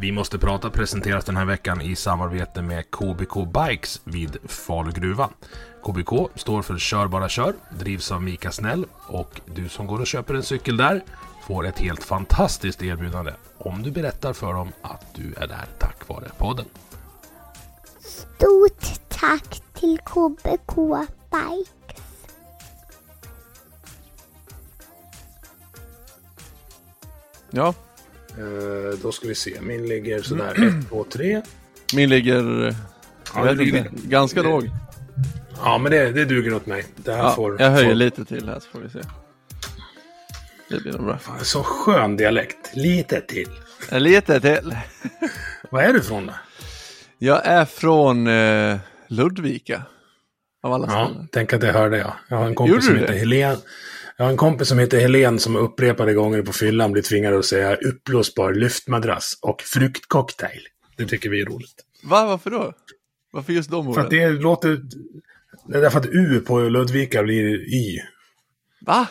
Vi måste prata presenteras den här veckan i samarbete med KBK Bikes vid Falugruvan. KBK står för Kör bara kör, drivs av Mika Snäll och du som går och köper en cykel där får ett helt fantastiskt erbjudande om du berättar för dem att du är där tack vare podden. Stort tack till KBK Bikes. Ja, Eh, då ska vi se, min ligger sådär 1, 2, 3. min ligger Ja, inte, ganska det- låg. Ja, men det, det duger åt mig. Det här Ja, får, jag höjer får... lite till här så får vi se. Det blir nog bra. Fan, Så skön dialekt. Lite till. Lite till. Vad är du från då? Jag är från eh, Ludvika. Av alla Ja, ställen. tänk att jag hörde jag. Jag har en kompis Gjorde som heter det? Jag har en kompis som heter Helen som upprepade gånger på fyllan blir tvingad att säga uppblåsbar lyftmadrass och fruktcocktail. Det tycker vi är roligt. Va, varför då? Varför just de För orden? att det låter... Det är därför att U på Ludvika blir Y. Va?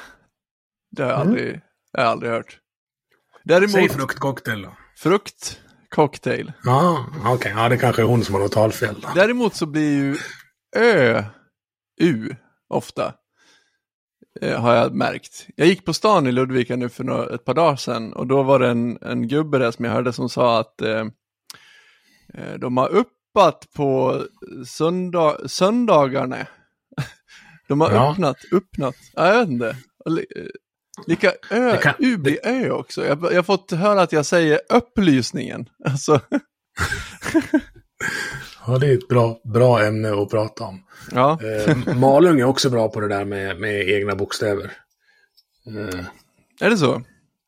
Det har jag aldrig, jag har aldrig hört. Däremot, Säg fruktcocktail då. frukt, cocktail. Ja, okej. Ja, det kanske är hon som har något talfel. Däremot så blir ju Ö, U, ofta. Eh, har jag märkt. Jag gick på stan i Ludvika nu för några, ett par dagar sedan och då var det en, en gubbe där som jag hörde som sa att eh, eh, de har uppat på söndag, söndagarna. De har Ja. öppnat, öppnat, ja, jag vet inte. Eh, Lika Ö, kan- U blir Ö också. Jag, jag har fått höra att jag säger upplysningen. Alltså, Ja, det är ett bra, bra ämne att prata om. ja. Eh, Malung är också bra på det där med, med egna bokstäver. Eh, Är det så?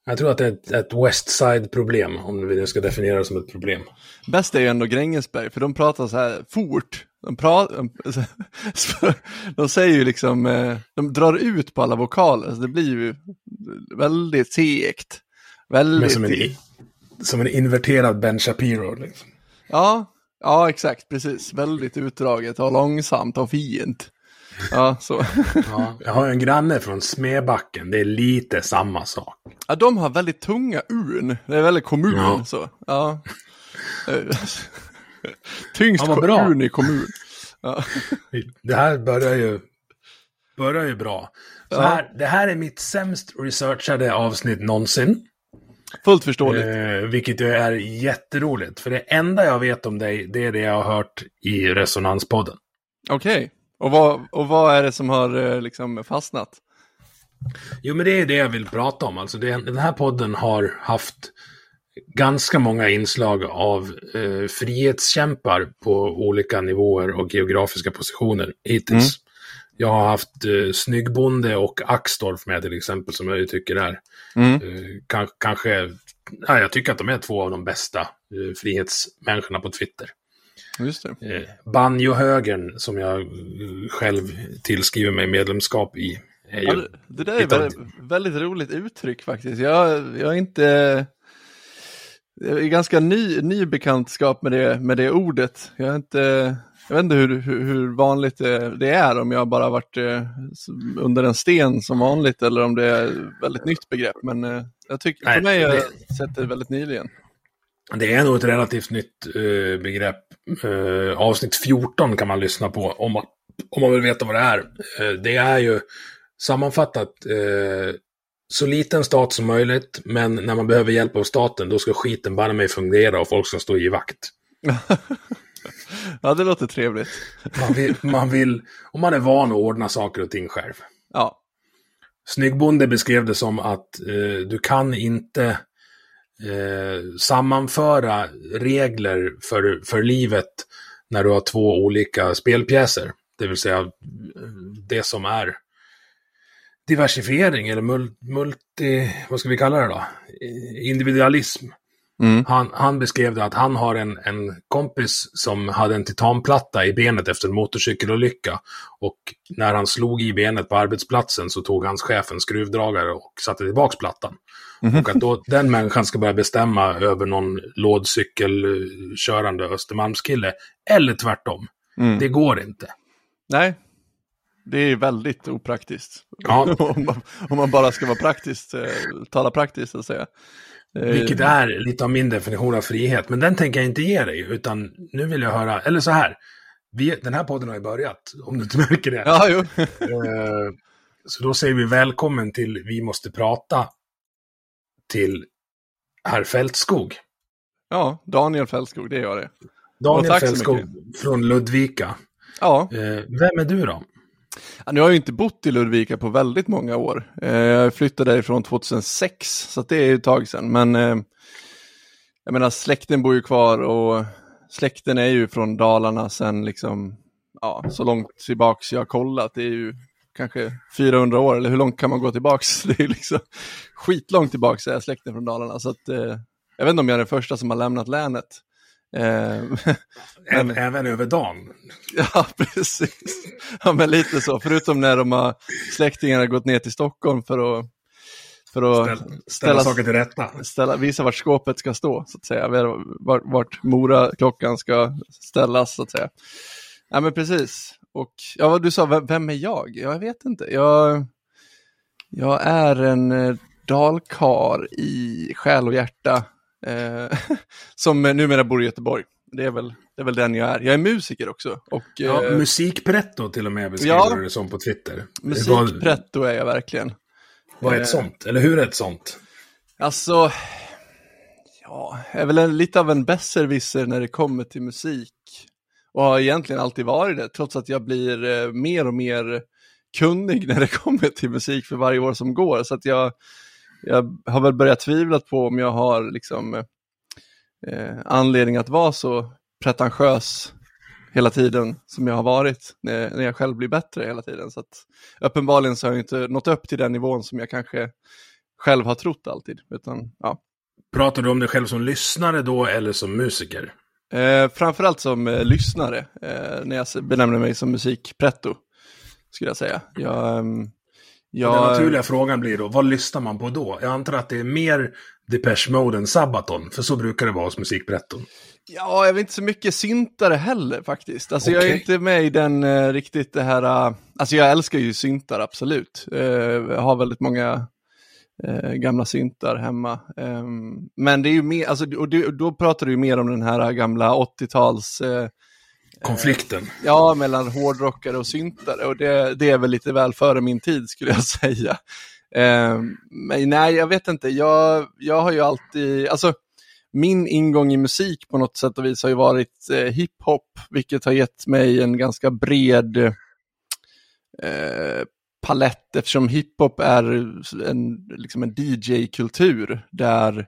jag tror att det är ett, ett West Side-problem, om vi nu ska definiera det som ett problem. Bäst är ju ändå Grängesberg, för de pratar så här fort. De, pratar, de säger ju liksom, eh, de drar ut på alla vokaler, så det blir ju väldigt segt. Men Väldigt... som en, som en inverterad Ben Shapiro. Liksom. Ja, ja, exakt, precis. Väldigt utdraget och långsamt och fint. Ja, så. Ja, jag har en granne från Smedbacken, det är lite samma sak. Ja, de har väldigt tunga un. Det är väldigt kommun, Ja. så. Ja. Tyngst Ja, bra. un i kommun. Ja. Det här börjar ju, börjar ju bra. Så här, det här är mitt sämst researchade avsnitt någonsin. Fullt förståeligt. Eh, vilket ju är jätteroligt. För det enda jag vet om dig, det är det jag har hört i Resonanspodden. Okej. Och, vad, och vad är det som har eh, liksom fastnat? Jo, men det är det jag vill prata om. Alltså, det, den här podden har haft ganska många inslag av eh, frihetskämpar på olika nivåer och geografiska positioner hittills. Jag har haft eh, Snyggbonde och Axdorff med till exempel, som jag ju tycker är Mm. eh, kan, kanske, ja, jag tycker att de är två av de bästa eh, frihetsmänniskorna på Twitter. Just det. Eh, Banjohögern, som jag eh, själv tillskriver mig medlemskap i, är Ja, ju det, där är Hittade- väldigt, väldigt roligt uttryck faktiskt. Jag, jag är inte... Jag är ganska ny, ny bekantskap med det, med det ordet. Jag, är inte, jag vet inte hur, hur, hur vanligt det, det är, om jag bara varit eh, under en sten som vanligt eller om det är ett väldigt nytt begrepp. Men eh, jag tycker, Nej, för mig har jag det- sett det väldigt nyligen. Det är nog ett relativt nytt eh, begrepp. Eh, avsnitt 14 kan man lyssna på om man, om man vill veta vad det är. Eh, det är ju sammanfattat eh, så liten stat som möjligt, men när man behöver hjälp av staten då ska skiten bara mig fungera och folk ska stå i vakt. ja, det låter trevligt. Man vill, man vill, och man är van att ordna saker och ting själv. Ja, Snyggbonde beskrev det som att eh, du kan inte eh, sammanföra regler för, för livet när du har två olika spelpjäser. Det vill säga eh, det som är diversifiering eller mul- multi, vad ska vi kalla det då? Individualism. Mm. Han, han beskrev det att han har en, en kompis som hade en titanplatta i benet efter en motorcykelolycka. Och när han slog i benet på arbetsplatsen så tog hans chef en skruvdragare och satte tillbaks plattan. Och att då den människan ska börja bestämma över någon lådcykelkörande Östermalmskille. Eller tvärtom. Mm. Det går inte. Nej, det är väldigt opraktiskt. Ja. om, man, om man bara ska vara praktiskt, eh, tala praktiskt så att säga. Eh, Vilket är lite av min definition av frihet. Men den tänker jag inte ge dig. Utan nu vill jag höra, eller så här. Vi, den här podden har ju börjat, om du inte märker det. Ja, jo. Eh, Så då säger vi välkommen till Vi måste prata till herr Fältskog. ja, Daniel Fällskog, det gör det. Daniel Fältskog från Ludvika. Ja, Eh, Vem är du då? Ja, Nu har jag ju inte bott i Ludvika på väldigt många år. Eh, Jag flyttade därifrån 2006, så att det är ju ett tag sedan. Men eh, jag menar, släkten bor ju kvar och släkten är ju från Dalarna sedan liksom, ja, så långt tillbaks jag har kollat. Det är ju kanske 400 år, eller hur långt kan man gå tillbaks? Det är ju liksom skitlångt tillbaks är släkten från Dalarna. Så att, eh, jag vet inte om jag är den första som har lämnat länet. Eh, Även, även över dagen. Ja, precis. Ja, men lite så. Förutom när de har släktingarna gått ner till Stockholm för att, för att Ställ, ställa, ställa, saker till rätta. ställa, visa vart skåpet ska stå, så att säga. Vart, vart Mora-klockan ska ställas, så att säga. Ja, men precis. Och ja, vad du sa, vem, vem är jag? Jag vet inte. Jag, jag är en eh, dalkar i själ och hjärta eh, som numera bor i Göteborg. Det är, väl, det är väl den jag är. Jag är musiker också. Och, Ja, eh, musikpretto till och med beskriver Ja. du det som på Twitter. Musikpretto är jag verkligen. vad är ett Eh. sånt? Eller hur är ett sånt? Alltså, ja, jag är väl en, lite av en besserwisser när det kommer till musik. Och har egentligen alltid varit det, trots att jag blir eh, mer och mer kunnig när det kommer till musik för varje år som går. Så att jag, jag har väl börjat tvivla på om jag har liksom eh, anledning att vara så pretentiös hela tiden som jag har varit när, när jag själv blir bättre hela tiden. Så att uppenbarligen så har jag inte nått upp till den nivån som jag kanske själv har trott alltid. Utan, ja. Pratar du om dig själv som lyssnare då eller som musiker? eh, framförallt som eh, lyssnare, eh, när jag benämner mig som musikpretto, skulle jag säga. Jag, ehm, Den naturliga frågan blir då, vad lyssnar man på då? Jag antar att det är mer Depeche Mode än Sabaton, för så brukar det vara hos musikpretton. Ja, jag vet inte så mycket syntare heller faktiskt. Alltså jag är inte med i den eh, riktigt det här, uh, alltså jag älskar ju syntar absolut. Eh, jag har väldigt många eh, gamla syntar hemma. Ehm, men det är ju mer, alltså, och det, då pratar du ju mer om den här gamla 80-tals, eh, Konflikten. Eh, ja, mellan hårdrockare och syntare. Och det, det är väl lite väl före min tid skulle jag säga. Eh, men nej, jag vet inte. Jag, jag har ju alltid, alltså min ingång i musik på något sätt och vis har ju varit eh, hiphop, vilket har gett mig en ganska bred eh, palett eftersom hiphop är en, liksom en DJ-kultur där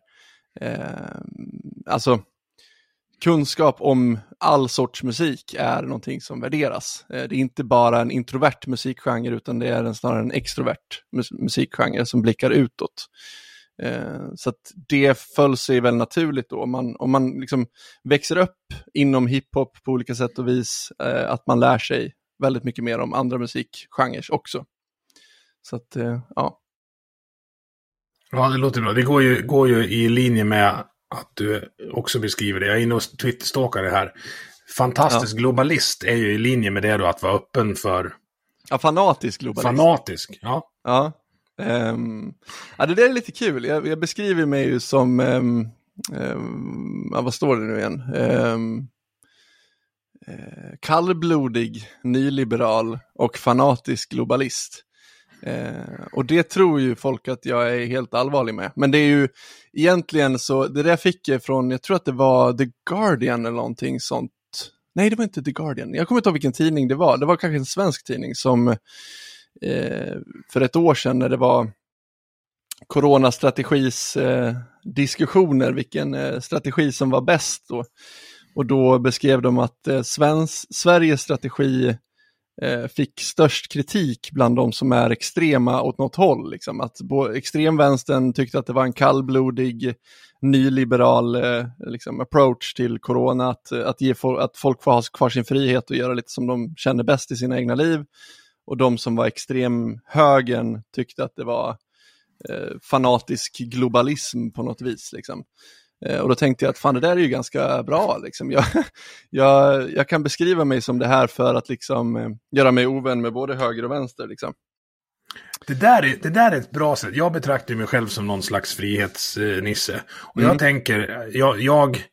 eh, alltså kunskap om all sorts musik är någonting som värderas. Eh, det är inte bara en introvert musikgenre utan det är en, snarare en extrovert musikgenre som blickar utåt. Eh, så att det föll sig väl naturligt då. Om man, om man liksom växer upp inom hiphop på olika sätt och vis, eh, att man lär sig väldigt mycket mer om andra musikgenrer också. Så att, ja. Ja, det låter bra. Det går ju, går ju i linje med att du också beskriver det. Jag är inne och twitterstalkar det här. Fantastisk globalist är ju i linje med det då, att vara öppen för ja, fanatisk globalist. fanatisk. Ja. Ja. Ehm, ja, det där är lite kul. Jag, jag beskriver mig ju som, um, ja, vad står det nu igen? Um, eh, kallblodig, nyliberal och fanatisk globalist. Eh, och det tror ju folk att jag är helt allvarlig med. Men det är ju egentligen så, det där fick jag från, jag tror att det var The Guardian eller någonting sånt. nej det var inte The Guardian, jag kommer inte ihåg vilken tidning det var, det var kanske en svensk tidning som eh, för ett år sedan när det var coronastrategis eh, diskussioner, vilken eh, strategi som var bäst då. Och då beskrev de att eh, Svens, Sveriges strategi eh, Eh, fick störst kritik bland de som är extrema åt något håll. Liksom. Att extremvänstern tyckte att det var en kallblodig nyliberal eh, liksom, approach till corona, att, att, ge fo att folk får ha kvar sin frihet och göra lite som de känner bäst i sina egna liv. Och de som var extremhögern tyckte att det var eh, fanatisk globalism på något vis. Liksom. Eh, och då tänkte jag att fan det där är ju ganska bra. Liksom. Jag, jag, jag kan beskriva mig som det här för att liksom, eh, göra mig ovän med både höger och vänster. Liksom. Det där, är, det där är ett bra sätt. Jag betraktar mig själv som någon slags frihetsnisse. Och jag mm. tänker, jag, jag,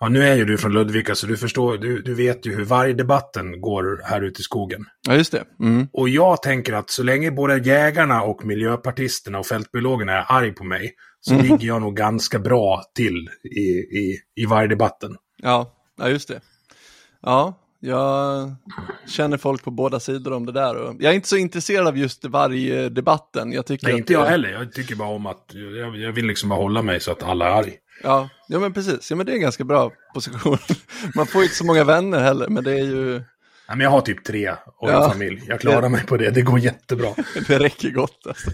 ja nu är ju du från Ludvika så du förstår, du, du vet ju hur vargdebatten går här ute i skogen. Ja, just det. Mm. Och jag tänker att så länge både jägarna och miljöpartisterna och fältbiologerna är arg på mig så mm. ligger jag nog ganska bra till i, i, i vargdebatten. Ja, ja, just det. Ja, jag känner folk på båda sidor om det där. Och jag är inte så intresserad av just varje debatten. Jag tycker Nej, inte jag heller. Jag tycker bara om att jag, jag vill liksom bara hålla mig så att alla är arg. Ja, ja men precis. Ja, men det är en ganska bra position. Man får inte så många vänner heller, men det är ju... Ja, men jag har typ tre och ja, en familj. Jag klarar mig på det. Det går jättebra. det räcker gott alltså.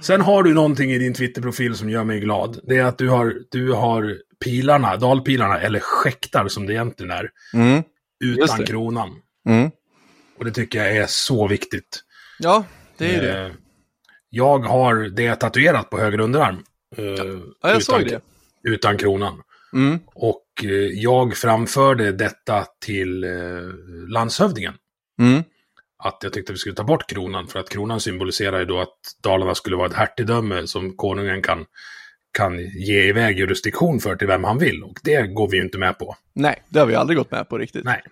Sen har du någonting i din Twitter-profil som gör mig glad. Det är att du har, du har pilarna, dalpilarna, eller skäktar som det egentligen är, mm. utan kronan. Mm. Och det tycker jag är så viktigt. Ja, det är eh, det. Jag har det tatuerat på höger underarm. Eh, ja, jag utan, såg det. Utan kronan. Mm. Och eh, jag framförde detta till eh, landshövdingen. Mm att jag tyckte att vi skulle ta bort kronan, för att kronan symboliserar ju då att Dalarna skulle vara ett hertigdöme som konungen kan, kan ge iväg jurisdiktion för till vem han vill. Och det går vi ju inte med på. Nej, det har vi aldrig gått med på riktigt. Nej.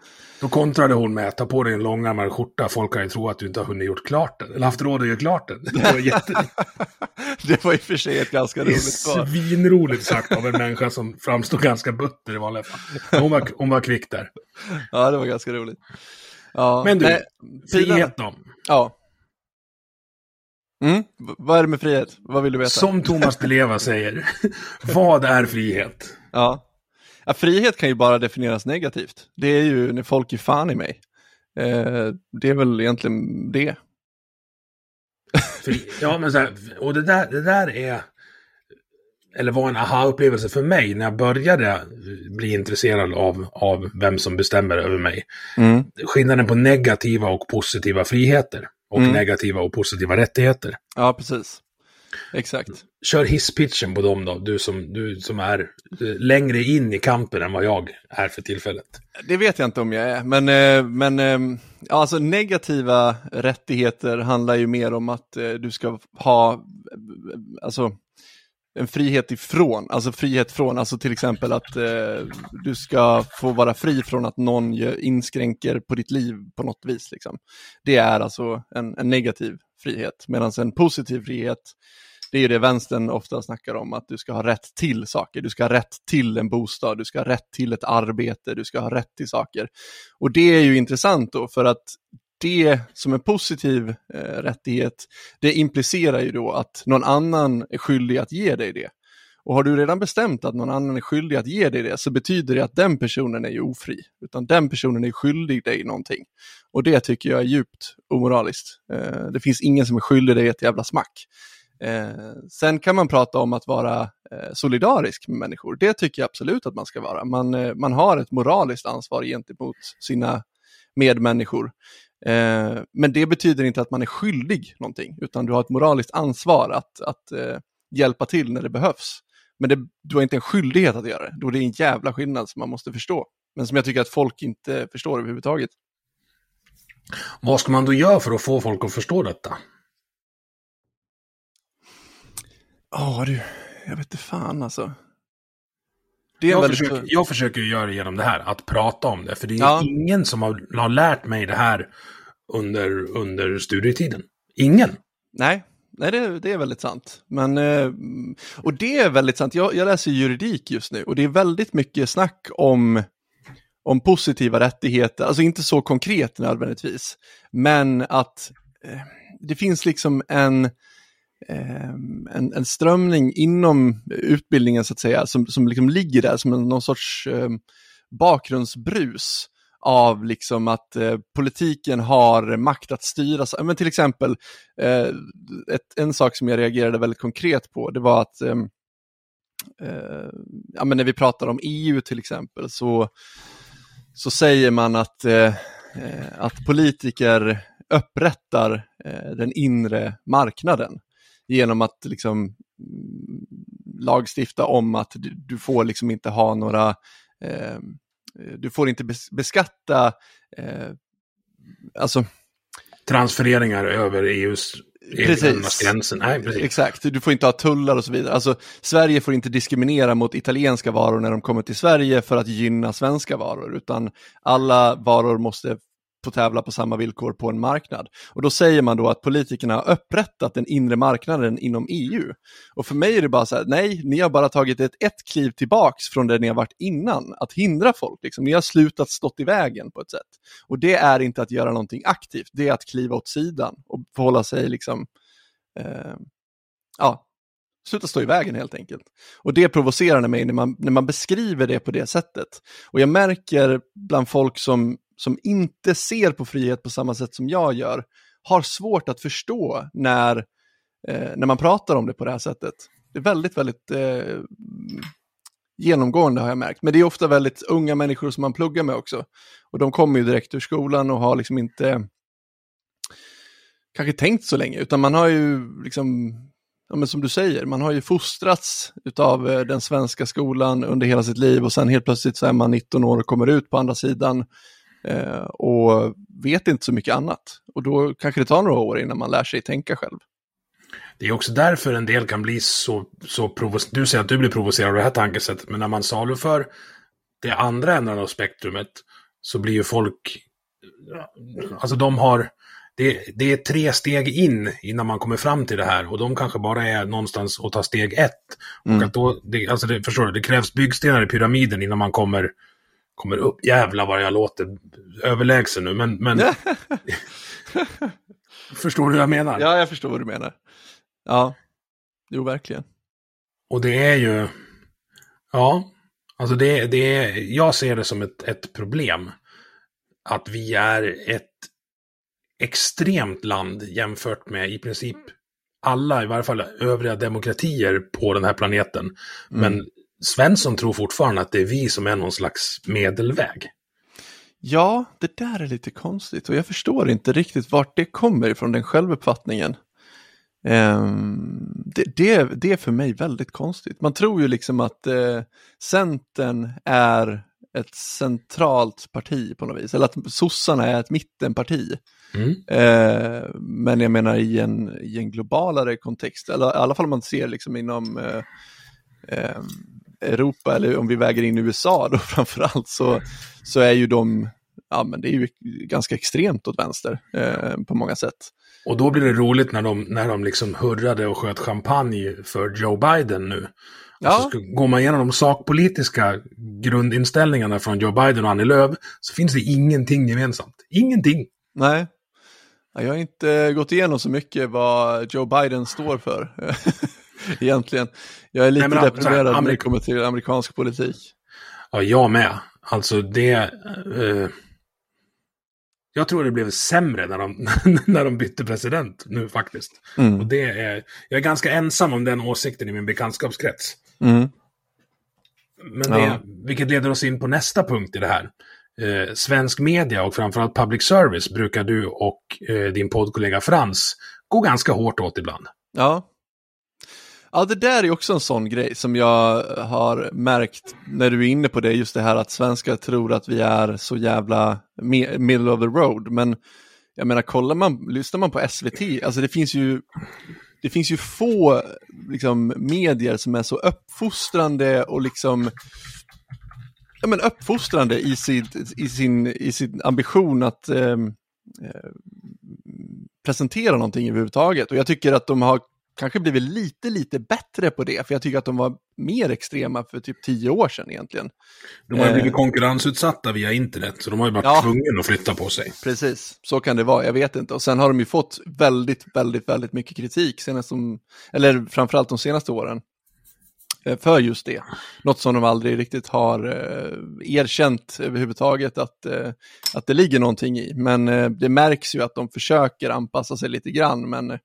Då kontrade hon med att ta på dig en långärmad skjorta, folk kan ju tro att du inte har hunnit gjort klart den, eller haft råd att göra klart den. Det var, jätte... det var i och för sig ett ganska roligt svar. Svinroligt sagt av en människa som framstår ganska butter i vanliga fall. Hon var, hon var kvick där. Ja, det var ganska roligt. Ja, Men du, frihet då? Ja. Mm, vad är det med frihet? Vad vill du veta? Som Thomas Leva säger, vad är frihet? Ja. ja. frihet kan ju bara definieras negativt. Det är ju när folk är fan i mig. Eh, det är väl egentligen det. ja, men så här, och det där, det där är eller var en aha-upplevelse för mig när jag började bli intresserad av, av vem som bestämmer över mig. Mm. Skillnaden på negativa och positiva friheter och mm. negativa och positiva rättigheter. Ja, precis. Exakt. Kör hisspitchen på dem då, du som, du som är eh, längre in i kampen än vad jag är för tillfället. Det vet jag inte om jag är, men, eh, men eh, alltså negativa rättigheter handlar ju mer om att du ska ha, alltså en frihet ifrån, alltså frihet från, alltså till exempel att eh, du ska få vara fri från att någon inskränker på ditt liv på något vis. Liksom. Det är alltså en, en negativ frihet, medan en positiv frihet, det är ju det vänstern ofta snackar om, att du ska ha rätt till saker, du ska ha rätt till en bostad, du ska ha rätt till ett arbete, du ska ha rätt till saker. Och det är ju intressant då, för att det som en positiv eh, rättighet, det implicerar ju då att någon annan är skyldig att ge dig det. Och har du redan bestämt att någon annan är skyldig att ge dig det så betyder det att den personen är ju ofri. Utan den personen är skyldig dig någonting. Och det tycker jag är djupt omoraliskt. Eh, det finns ingen som är skyldig dig ett jävla smack. Eh, sen kan man prata om att vara eh, solidarisk med människor. Det tycker jag absolut att man ska vara. Man, eh, man har ett moraliskt ansvar gentemot sina medmänniskor. Eh, men det betyder inte att man är skyldig någonting, utan du har ett moraliskt ansvar att, att eh, hjälpa till när det behövs. Men det, du har inte en skyldighet att göra det. Då är det en jävla skillnad som man måste förstå. Men som jag tycker att folk inte förstår överhuvudtaget. Vad ska man då göra för att få folk att förstå detta? Ja du, jag vet inte fan alltså. Jag, försöker, jag försöker göra det genom det här, att prata om det. För det är ja. ingen som har, har lärt mig det här under, under studietiden. Ingen. Nej, Nej det, det är väldigt sant. Men, eh, och det är väldigt sant. Jag, jag läser juridik just nu och det är väldigt mycket snack om om positiva rättigheter, alltså inte så konkret nödvändigtvis, men att eh, det finns liksom en, Ehm, en, en, strömning inom utbildningen så att säga, som, som liksom ligger där som en, någon sorts eh, bakgrundsbrus av liksom att eh, politiken har makt att styra. Men till exempel, eh, ett, en sak som jag reagerade väldigt konkret på, det var att eh, eh ja, men när vi pratar om EU till exempel så, så säger man att, eh, eh att politiker upprättar eh, den inre marknaden genom att liksom mm, lagstifta om att du, får liksom inte ha några Eh, du får inte beskatta, eh, alltså... Transfereringar över EUs gränsen. Nej, precis. Exakt, du får inte ha tullar och så vidare. Alltså, Sverige får inte diskriminera mot italienska varor när de kommer till Sverige för att gynna svenska varor, utan alla varor måste få tävla på samma villkor på en marknad. Och då säger man då att politikerna har upprättat den inre marknaden inom EU. Och för mig är det bara så här, nej, ni har bara tagit ett, ett kliv tillbaks från det ni har varit innan, att hindra folk. Liksom. Ni har slutat stått i vägen på ett sätt. Och det är inte att göra någonting aktivt, det är att kliva åt sidan och förhålla sig liksom, eh, ja, sluta stå i vägen helt enkelt. Och det provocerar mig när man, när man beskriver det på det sättet. Och jag märker bland folk som som inte ser på frihet på samma sätt som jag gör, har svårt att förstå när, eh, när man pratar om det på det här sättet. Det är väldigt, väldigt eh, genomgående har jag märkt. Men det är ofta väldigt unga människor som man pluggar med också. Och de kommer ju direkt ur skolan och har liksom inte kanske tänkt så länge, utan man har ju liksom, ja, men som du säger, man har ju fostrats av eh, den svenska skolan under hela sitt liv och sen helt plötsligt så är man 19 år och kommer ut på andra sidan eh, och vet inte så mycket annat. Och då kanske det tar några år innan man lär sig tänka själv. Det är också därför en del kan bli så, så provocerade. Du säger att du blir provocerad av det här tankesättet, men när man saluför det andra änden av spektrumet så blir ju folk, alltså de har, det, det, är tre steg in innan man kommer fram till det här och de kanske bara är någonstans och tar steg ett. Mm. Och att då, det, alltså det, förstår du, det krävs byggstenar i pyramiden innan man kommer kommer upp. Jävlar vad jag låter överlägsen nu, men... men... förstår du vad jag menar? Ja, jag förstår vad du menar. Ja, jo, verkligen. Och det är ju... Ja, alltså det, det är... Jag ser det som ett, ett problem. Att vi är ett extremt land jämfört med i princip alla, i varje fall övriga demokratier på den här planeten. Mm. Men Svensson tror fortfarande att det är vi som är någon slags medelväg. Ja, det där är lite konstigt och jag förstår inte riktigt vart det kommer ifrån, den självuppfattningen. Um, det, det, det, är för mig väldigt konstigt. Man tror ju liksom att uh, Centern är ett centralt parti på något vis, eller att sossarna är ett mittenparti. Mm. Uh, men jag menar i en, i en globalare kontext, eller i alla fall om man ser liksom inom uh, um, Europa eller om vi väger in USA då framförallt så, så är ju de, ja men det är ju ganska extremt åt vänster eh, på många sätt. Och då blir det roligt när de, när de liksom hurrade och sköt champagne för Joe Biden nu. Ja. Alltså, går man igenom de sakpolitiska grundinställningarna från Joe Biden och Annie Lööf så finns det ingenting gemensamt. Ingenting. Nej. Jag har inte gått igenom så mycket vad Joe Biden står för. egentligen. Jag är lite Nej, deprimerad när det kommer till amerikansk politik. Ja, jag med. Alltså det... Eh, jag tror det blev sämre när de, när de bytte president nu faktiskt. Mm. Och det är, jag är ganska ensam om den åsikten i min bekantskapskrets. Mm. Men det, ja. vilket leder oss in på nästa punkt i det här. Eh, svensk media och framförallt public service brukar du och eh, din poddkollega Frans gå ganska hårt åt ibland. Ja, Ja, det där är också en sån grej som jag har märkt när du är inne på det, just det här att svenskar tror att vi är så jävla middle of the road. Men jag menar, kollar man, lyssnar man på SVT, alltså det finns ju, det finns ju få liksom, medier som är så uppfostrande och liksom ja, men uppfostrande i, sitt, i, sin, i sin ambition att eh, eh presentera någonting överhuvudtaget. Och jag tycker att de har kanske blivit lite, lite bättre på det, för jag tycker att de var mer extrema för typ tio år sedan egentligen. De har ju Eh. blivit konkurrensutsatta via internet, så de har ju varit Ja. tvungna att flytta på sig. Precis, så kan det vara, jag vet inte. Och sen har de ju fått väldigt, väldigt, väldigt mycket kritik, senast som, eller framförallt de senaste åren, eh, för just det. Något som de aldrig riktigt har eh, erkänt överhuvudtaget att, eh, att det ligger någonting i. Men eh, det märks ju att de försöker anpassa sig lite grann, men eh,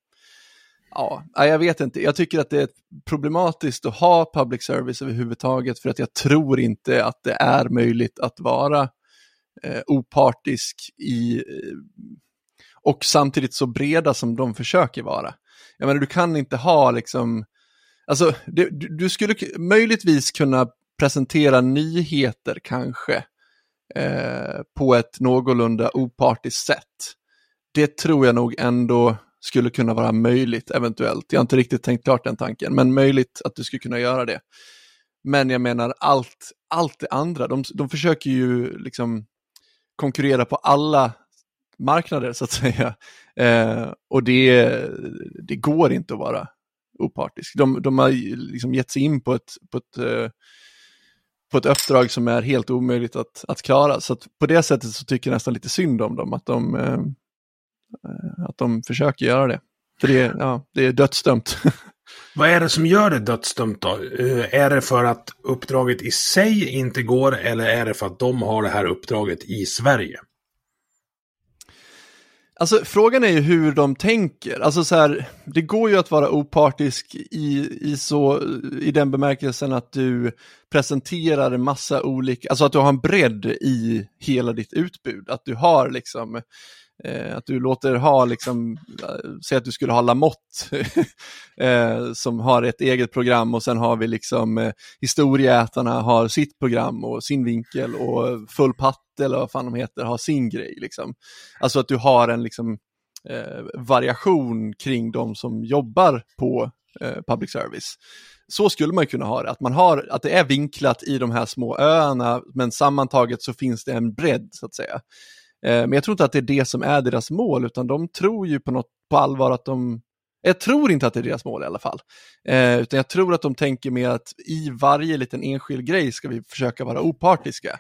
Ja, jag vet inte. Jag tycker att det är problematiskt att ha public service överhuvudtaget för att jag tror inte att det är möjligt att vara eh, opartisk i, eh, och samtidigt så breda som de försöker vara. Jag menar, du kan inte ha liksom, alltså det, du, du skulle möjligtvis kunna presentera nyheter kanske eh, på ett någorlunda opartiskt sätt. Det tror jag nog ändå skulle kunna vara möjligt eventuellt. Jag har inte riktigt tänkt klart den tanken, men möjligt att du skulle kunna göra det. Men jag menar allt, allt det andra, de, de försöker ju liksom konkurrera på alla marknader så att säga. Eh, och det, det går inte att vara opartisk. De, de har liksom gett sig in på ett, på ett eh, på ett uppdrag som är helt omöjligt att, att klara. Så att på det sättet så tycker jag nästan lite synd om dem, att de, eh, att de försöker göra det. För det, är- ja, det är dödsdömt. Vad är det som gör det dödsdömt då? Eh, Är det för att uppdraget i sig inte går, eller är det för att de har det här uppdraget i Sverige? Alltså frågan är ju hur de tänker. Alltså så här, det går ju att vara opartisk i, i, så, i den bemärkelsen att du presenterar en massa olika, alltså att du har en bredd i hela ditt utbud. Att du har liksom, eh, Eh, att du låter ha liksom, eh, säg att du skulle ha Lamotte eh, som har ett eget program och sen har vi liksom eh, Historieätarna har sitt program och sin vinkel och Full patt eller vad fan de heter har sin grej liksom. Alltså att du har en liksom, eh, variation kring de som jobbar på eh, public service. Så skulle man kunna ha det, att, man har, att det är vinklat i de här små öarna, men sammantaget så finns det en bredd så att säga. Eh, men jag tror inte att det är det som är deras mål, utan de tror ju på något på allvar att de jag tror inte att det är deras mål i alla fall. Eh, utan jag tror att de tänker med att i varje liten enskild grej ska vi försöka vara opartiska.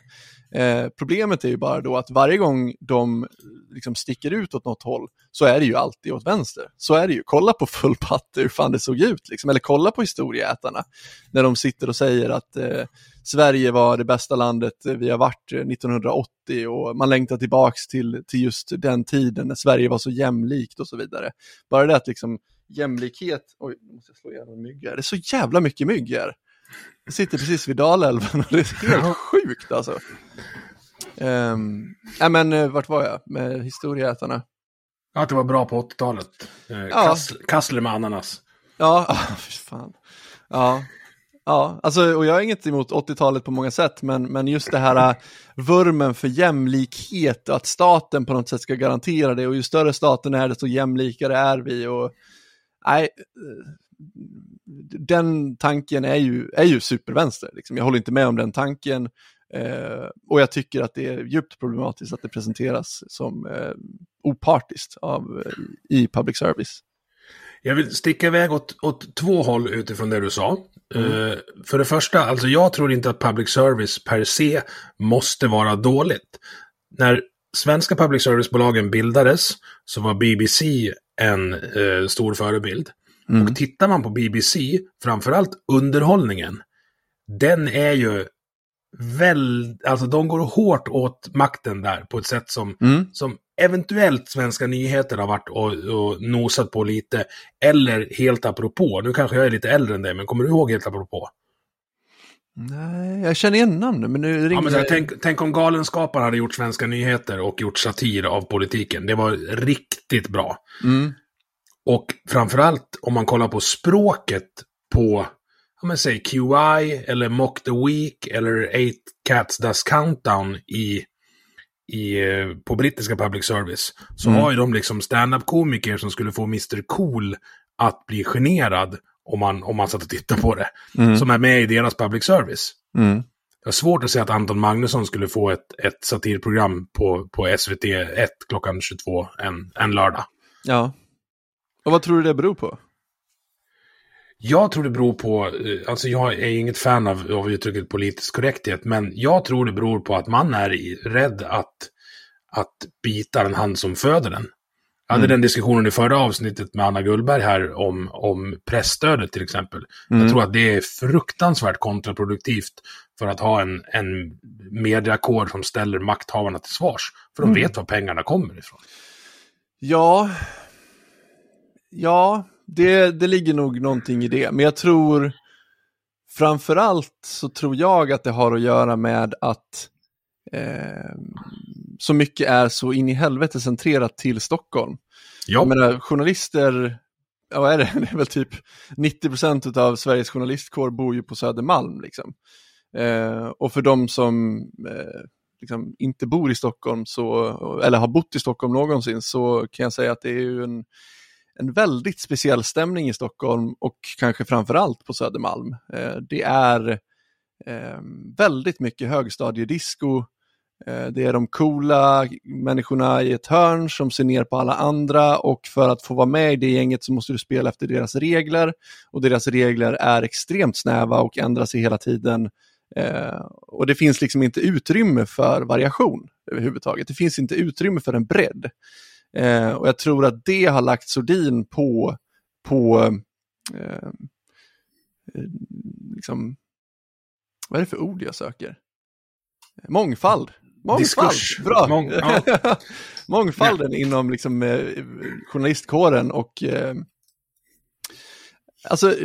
Eh, problemet är ju bara då att varje gång de liksom sticker ut åt något håll så är det ju alltid åt vänster. Så är det ju. Kolla på Full Patte hur fan det såg ut, liksom. eller kolla på historieätarna. När de sitter och säger att eh, Sverige var det bästa landet vi har varit eh, 1980 och man längtar tillbaks till, till just den tiden när Sverige var så jämlikt och så vidare. Bara det att liksom jämlikhet, oj, nu måste jag slå ihjäl en mygg här. Det är så jävla mycket mygg här. Jag sitter precis vid Dalälven och det är helt sjukt alltså. Um, nej men eh, vart var jag med historieätarna? Att det var bra på 80-talet. Eh, Ja. Kassler, Kassler med ananas. Ja, ah, fy fan. Ja, ja, alltså och jag har inget emot 80-talet på många sätt, men, men just det här äh, vurmen för jämlikhet och att staten på något sätt ska garantera det och ju större staten är desto jämlikare är vi och nej, eh, den tanken är ju, är ju supervänster. Liksom. Jag håller inte med om den tanken eh, och jag tycker att det är djupt problematiskt att det presenteras som eh, opartiskt av, eh, i public service. Jag vill sticka iväg åt, åt två håll utifrån det du sa. Eh, för det första, alltså jag tror inte att public service per se måste vara dåligt. När svenska public service-bolagen bildades så var BBC en eh, stor förebild. Och tittar man på BBC, framförallt underhållningen, den är ju väl, alltså de går hårt åt makten där på ett sätt som, Mm. som eventuellt Svenska nyheter har varit och, och nosat på lite. Eller helt apropå. Nu kanske jag är lite äldre än dig, men kommer du ihåg helt apropå? Nej, jag känner igen namnet, men nu ringer Ja, men här, tänk, tänk om Galenskaparna hade gjort Svenska nyheter och gjort satir av politiken. Det var riktigt bra. Mm. Och framförallt om man kollar på språket på, ja men säg QI eller Mock the Week eller Eight Cats Does Countdown i, i, eh, på brittiska public service. Så Mm. har ju de liksom stand-up-komiker som skulle få Mr Cool att bli generad om man, om man satt och tittade på det. Mm. Som är med i deras public service. Mm. Jag har svårt att se att Anton Magnusson skulle få ett, ett satirprogram på, på SVT 1 klockan 22 en, en lördag. Ja. Och vad tror du det beror på? Jag tror det beror på, eh, alltså jag är inget fan av, av uttrycket politisk korrekthet, men jag tror det beror på att man är rädd att, att bita den hand som föder den. Jag hade Mm. den diskussionen i förra avsnittet med Anna Gullberg här om, om pressstödet till exempel. Mm. Jag tror att det är fruktansvärt kontraproduktivt för att ha en, en mediakår som ställer makthavarna till svars. För de Mm. vet var pengarna kommer ifrån. Ja, ja det, det ligger nog någonting i det. Men jag tror, framförallt så tror jag att det har att göra med att eh, så mycket är så in i helvete centrerat till Stockholm. Ja, Jag menar, journalister, ja, vad är det? Det är väl typ 90% av Sveriges journalistkår bor ju på Södermalm. Liksom. Eh, och för de som eh, liksom inte bor i Stockholm, så, eller har bott i Stockholm någonsin, så kan jag säga att det är ju en, en väldigt speciell stämning i Stockholm och kanske framförallt på Södermalm. Eh, det är eh, väldigt mycket högstadiedisco, eh, Det är de coola människorna i ett hörn som ser ner på alla andra och för att få vara med i det gänget så måste du spela efter deras regler. Och deras regler är extremt snäva och ändrar sig hela tiden. Och det finns liksom inte utrymme för variation överhuvudtaget. Det finns inte utrymme för en bredd. Eh, och jag tror att det har lagt sordin på, på eh, liksom, vad är det för ord jag söker? Mångfald. Mångfald, Diskurs. bra! Mång- ja. Mångfalden inom liksom, eh, journalistkåren och eh, Alltså,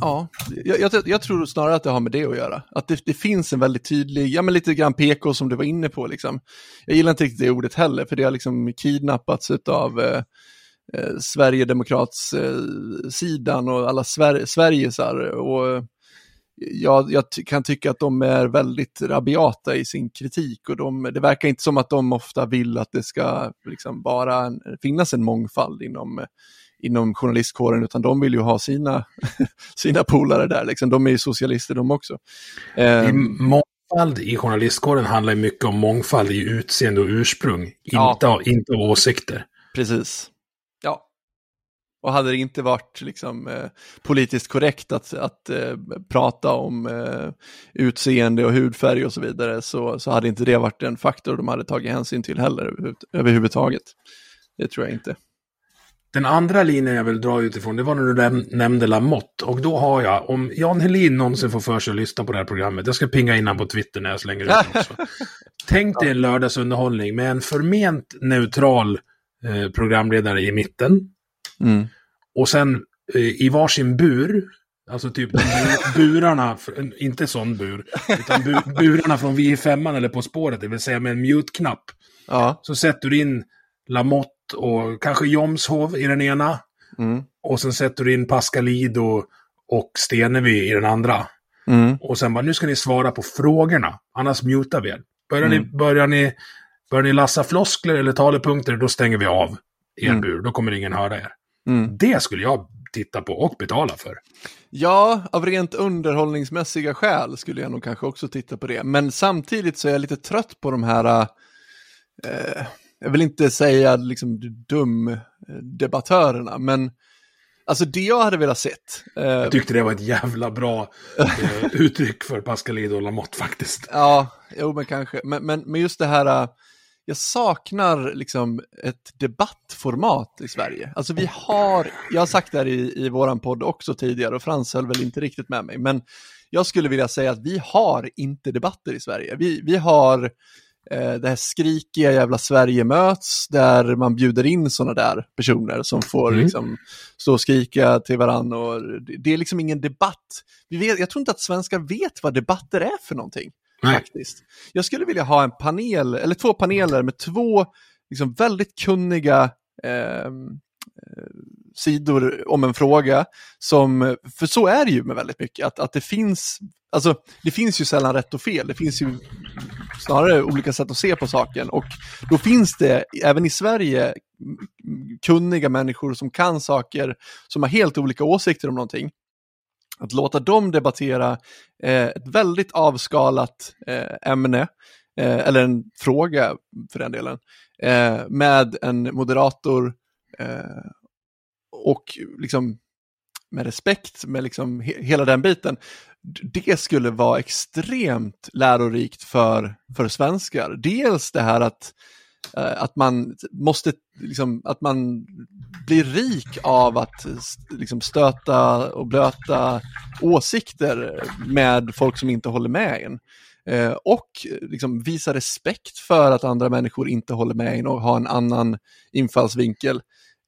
ja, jag, jag, jag tror snarare att det har med det att göra. Att det, det finns en väldigt tydlig, ja men lite grann PK som du var inne på liksom. Jag gillar inte riktigt det ordet heller, för det har liksom kidnappats av eh, eh, Sverigedemokrats-sidan eh, och alla Sver Sverigesar. Och jag, jag ty- kan tycka att de är väldigt rabiata i sin kritik och de, det verkar inte som att de ofta vill att det ska liksom bara en, finnas en mångfald inom, eh, inom journalistkåren, utan de vill ju ha sina, sina polare där. Liksom. De är ju socialister de också. Ehm, Mångfald i journalistkåren handlar ju mycket om mångfald i utseende och ursprung. Ja. Inte, inte åsikter. Precis. Ja. Och hade det inte varit liksom, eh, politiskt korrekt att, att eh, prata om eh, utseende och hudfärg och så vidare så, så hade inte det varit en faktor de hade tagit hänsyn till heller överhuvud- överhuvudtaget. Det tror jag inte. Den andra linjen jag vill dra utifrån, det var när du näm- nämnde Lamotte. Och då har jag, om Jan Helin någonsin får för sig att lyssna på det här programmet, jag ska pinga in han på Twitter när jag slänger ut det också. Tänk dig en lördagsunderhållning med en förment neutral eh, programledare i mitten. Mm. Och sen eh, i varsin bur, alltså typ burarna, inte sån bur, utan bu, burarna från Vi i femman eller På spåret, det vill säga med en mute-knapp. Ja. Så sätter du in Lamotte och kanske Jomshov i den ena. Mm. Och sen sätter du in Pascalido och Stenevi i den andra. Mm. Och sen bara, nu ska ni svara på frågorna, annars mutar vi er. Börjar, ni, Mm. börjar, ni, börjar ni lassa floskler eller talepunkter, då stänger vi av er Mm. bur. Då kommer ingen höra er. Mm. Det skulle jag titta på och betala för. Ja, av rent underhållningsmässiga skäl skulle jag nog kanske också titta på det. Men samtidigt så är jag lite trött på de här, eh, jag vill inte säga liksom dum-debattörerna, men alltså det jag hade velat sett. Eh, Jag tyckte det var ett jävla bra eh, uttryck för Pascalido och Lamotte faktiskt. Ja, jo men kanske. Men, men, men just det här, äh, jag saknar liksom ett debattformat i Sverige. Alltså vi har, jag har sagt det här i, i våran podd också tidigare och Frans höll väl inte riktigt med mig, men jag skulle vilja säga att vi har inte debatter i Sverige. Vi, vi har eh, det här skrikiga jävla Sverige möts, där man bjuder in sådana där personer som får Mm. liksom stå och skrika till varandra. Och det, det är liksom ingen debatt. Vi vet, jag tror inte att svenskar vet vad debatter är för någonting Nej. faktiskt. Jag skulle vilja ha en panel, eller två paneler med två liksom, väldigt kunniga ehm, eh, sidor om en fråga. Som, för så är det ju med väldigt mycket, att, att det finns, alltså det finns ju sällan rätt och fel, det finns ju snarare olika sätt att se på saken. Och då finns det även i Sverige kunniga människor som kan saker, som har helt olika åsikter om någonting. Att låta dem debattera eh, ett väldigt avskalat eh, ämne, eh, eller en fråga för den delen, eh, med en moderator eh, och liksom med respekt, med liksom he hela den biten. Det skulle vara extremt lärorikt för, för svenskar. Dels det här att, eh, att man måste, liksom, att man blir rik av att liksom, stöta och blöta åsikter med folk som inte håller med en. Eh, och liksom visa respekt för att andra människor inte håller med en och har en annan infallsvinkel.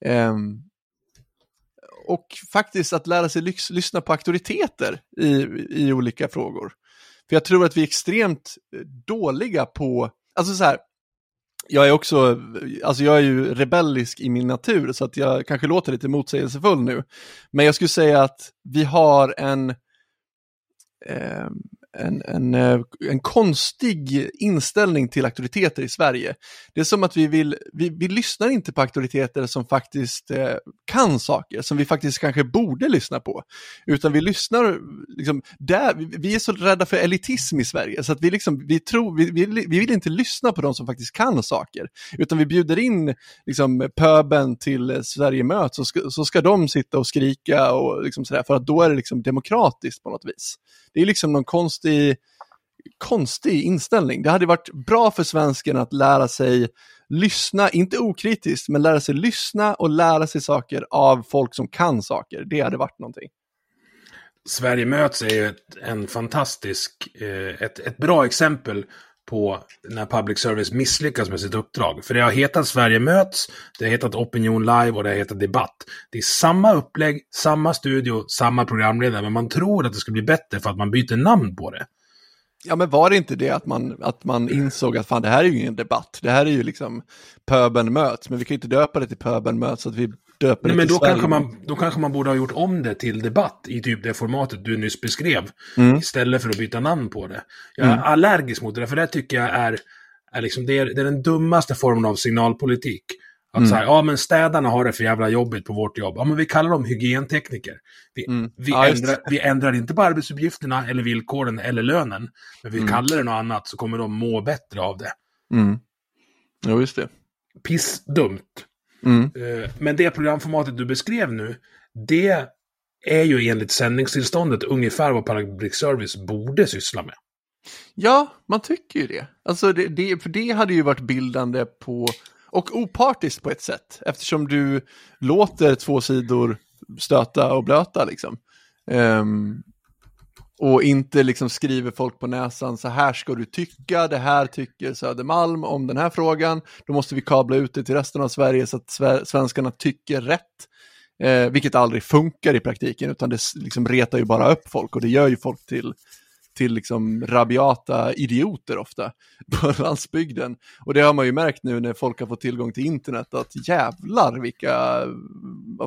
Eh, och faktiskt att lära sig lyx, lyssna på auktoriteter i, i olika frågor. För jag tror att vi är extremt eh, dåliga på, alltså så här, jag är också, alltså jag är ju rebellisk i min natur så att jag kanske låter lite motsägelsefull nu. Men jag skulle säga att vi har en, eh, en, en, eh, en konstig inställning till auktoriteter i Sverige. Det är som att vi vill, vi, vi lyssnar inte på auktoriteter som faktiskt eh, kan saker, som vi faktiskt kanske borde lyssna på. Utan vi lyssnar, liksom, där, vi, vi är så rädda för elitism i Sverige, så att vi, liksom, vi, tror, vi, vi, vi vill inte lyssna på de som faktiskt kan saker. Utan vi bjuder in liksom, pöben till Sverige möts, så ska, så ska de sitta och skrika och liksom sådär, för att då är det liksom demokratiskt på något vis. Det är liksom någon konstig, konstig inställning. Det hade varit bra för svensken att lära sig lyssna, inte okritiskt, men lära sig lyssna och lära sig saker av folk som kan saker. Det hade varit någonting. Sverige möts är ju ett, en fantastisk, eh, ett, ett bra exempel på när public service misslyckas med sitt uppdrag. För det har hetat Sverige möts, det har hetat Opinion live och det har hetat Debatt. Det är samma upplägg, samma studio, samma programledare, men man tror att det ska bli bättre för att man byter namn på det. Ja, men var det inte det att man, att man insåg att fan, det här är ju ingen debatt, det här är ju liksom pöben möts, men vi kan ju inte döpa det till pöben möts så att vi döper Nej, men då Sverige. kanske, man, då kanske man borde ha gjort om det till debatt i typ det formatet du nyss beskrev. Mm. Istället för att byta namn på det. Jag är Mm. allergisk mot det, för det tycker jag är, är, liksom, det är, det är den dummaste formen av signalpolitik. Att Mm. så här, ja men städarna har det för jävla jobbigt på vårt jobb. Ja men vi kallar dem hygientekniker. Vi, Mm. vi, Ja, ändrar, vi ändrar inte på arbetsuppgifterna eller villkoren eller lönen. Men vi Mm. kallar det något annat så kommer de må bättre av det. Mm. Jo, just det. Pissdumt. Mm. Eh, Men det programformatet du beskrev nu, det är ju enligt sändningstillståndet ungefär vad public service borde syssla med. Ja, man tycker ju det. Alltså det, det, för det hade ju varit bildande på, och opartiskt på ett sätt, eftersom du låter två sidor stöta och blöta liksom. Ehm, och inte liksom skriver folk på näsan, så här ska du tycka, det här tycker Södermalm om den här frågan, då måste vi kabla ut det till resten av Sverige så att svenskarna tycker rätt. Eh, vilket aldrig funkar i praktiken, utan det liksom retar ju bara upp folk och det gör ju folk till till liksom rabiata idioter ofta på landsbygden. Och det har man ju märkt nu när folk har fått tillgång till internet att jävlar vilka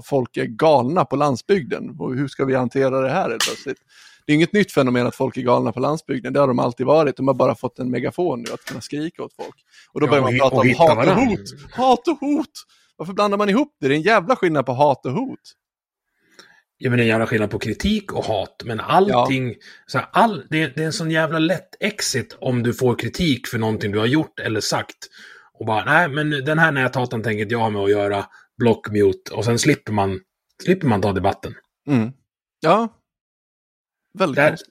folk är galna på landsbygden och hur ska vi hantera det här helt plötsligt? Det är inget nytt fenomen att folk är galna på landsbygden, det har de alltid varit. De har bara fått en megafon nu att kunna skrika åt folk. Och då Ja, börjar man prata om hat och varandra. hot. Hat och hot! Varför blandar man ihop det? Det är en jävla skillnad på hat och hot. Ja, men det är en jävla skillnad på kritik och hat, men allting, så här, all, det, det är en sån jävla lätt exit om du får kritik för någonting du har gjort eller sagt. Och bara, nej, men den här näthatan tänker jag ha med att göra, blockmute, och sen slipper man, slipper man ta debatten. Mm. Ja. Väldigt Där, konstigt.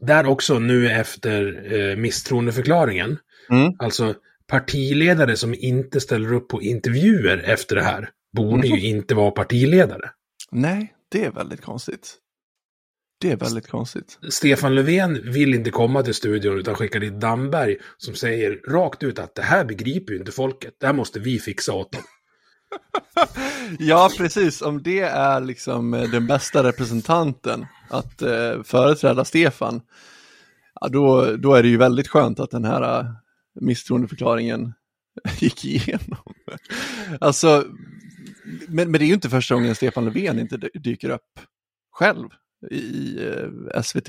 där också nu efter eh, misstroendeförklaringen, Mm. alltså partiledare som inte ställer upp på intervjuer efter det här, borde Mhm. ju inte vara partiledare. Nej, det är väldigt konstigt. Det är väldigt konstigt. Stefan Löfven vill inte komma till studion utan skickar dit Damberg som säger rakt ut att det här begriper ju inte folket. Det här måste vi fixa åt dem. Ja, precis. Om det är liksom eh, den bästa representanten att eh, företräda Stefan, ja, då, då är det ju väldigt skönt att den här eh, misstroendeförklaringen gick igenom. alltså, men, men det är ju inte första gången Stefan Löfven inte dyker upp själv i eh, SVT.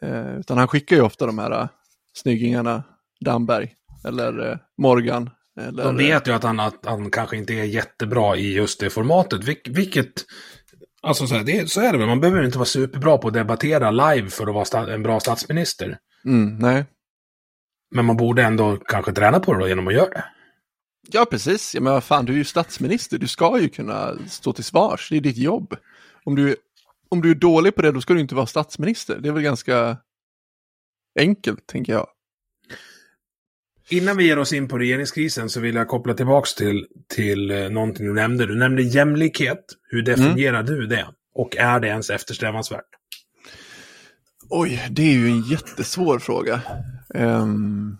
Eh, utan han skickar ju ofta de här eh, snyggingarna, Damberg eller eh, Morgan. Eller, De vet ju att han, att han kanske inte är jättebra i just det formatet, vilk, vilket... Alltså så, här, det, så är det väl, man behöver inte vara superbra på att debattera live för att vara en bra statsminister. Mm, nej. Men man borde ändå kanske träna på det då genom att göra det. Ja, precis. Ja, men vad fan, du är ju statsminister. Du ska ju kunna stå till svars. Det är ditt jobb. om du, om du är dålig på det, då ska du inte vara statsminister. Det är väl ganska enkelt, tänker jag. Innan vi ger oss in på regeringskrisen så vill jag koppla tillbaks till, till eh, någonting du nämnde. Du nämnde jämlikhet. Hur definierar du det? Och är det ens eftersträvansvärt? Oj, det är ju en jättesvår fråga. Ehm,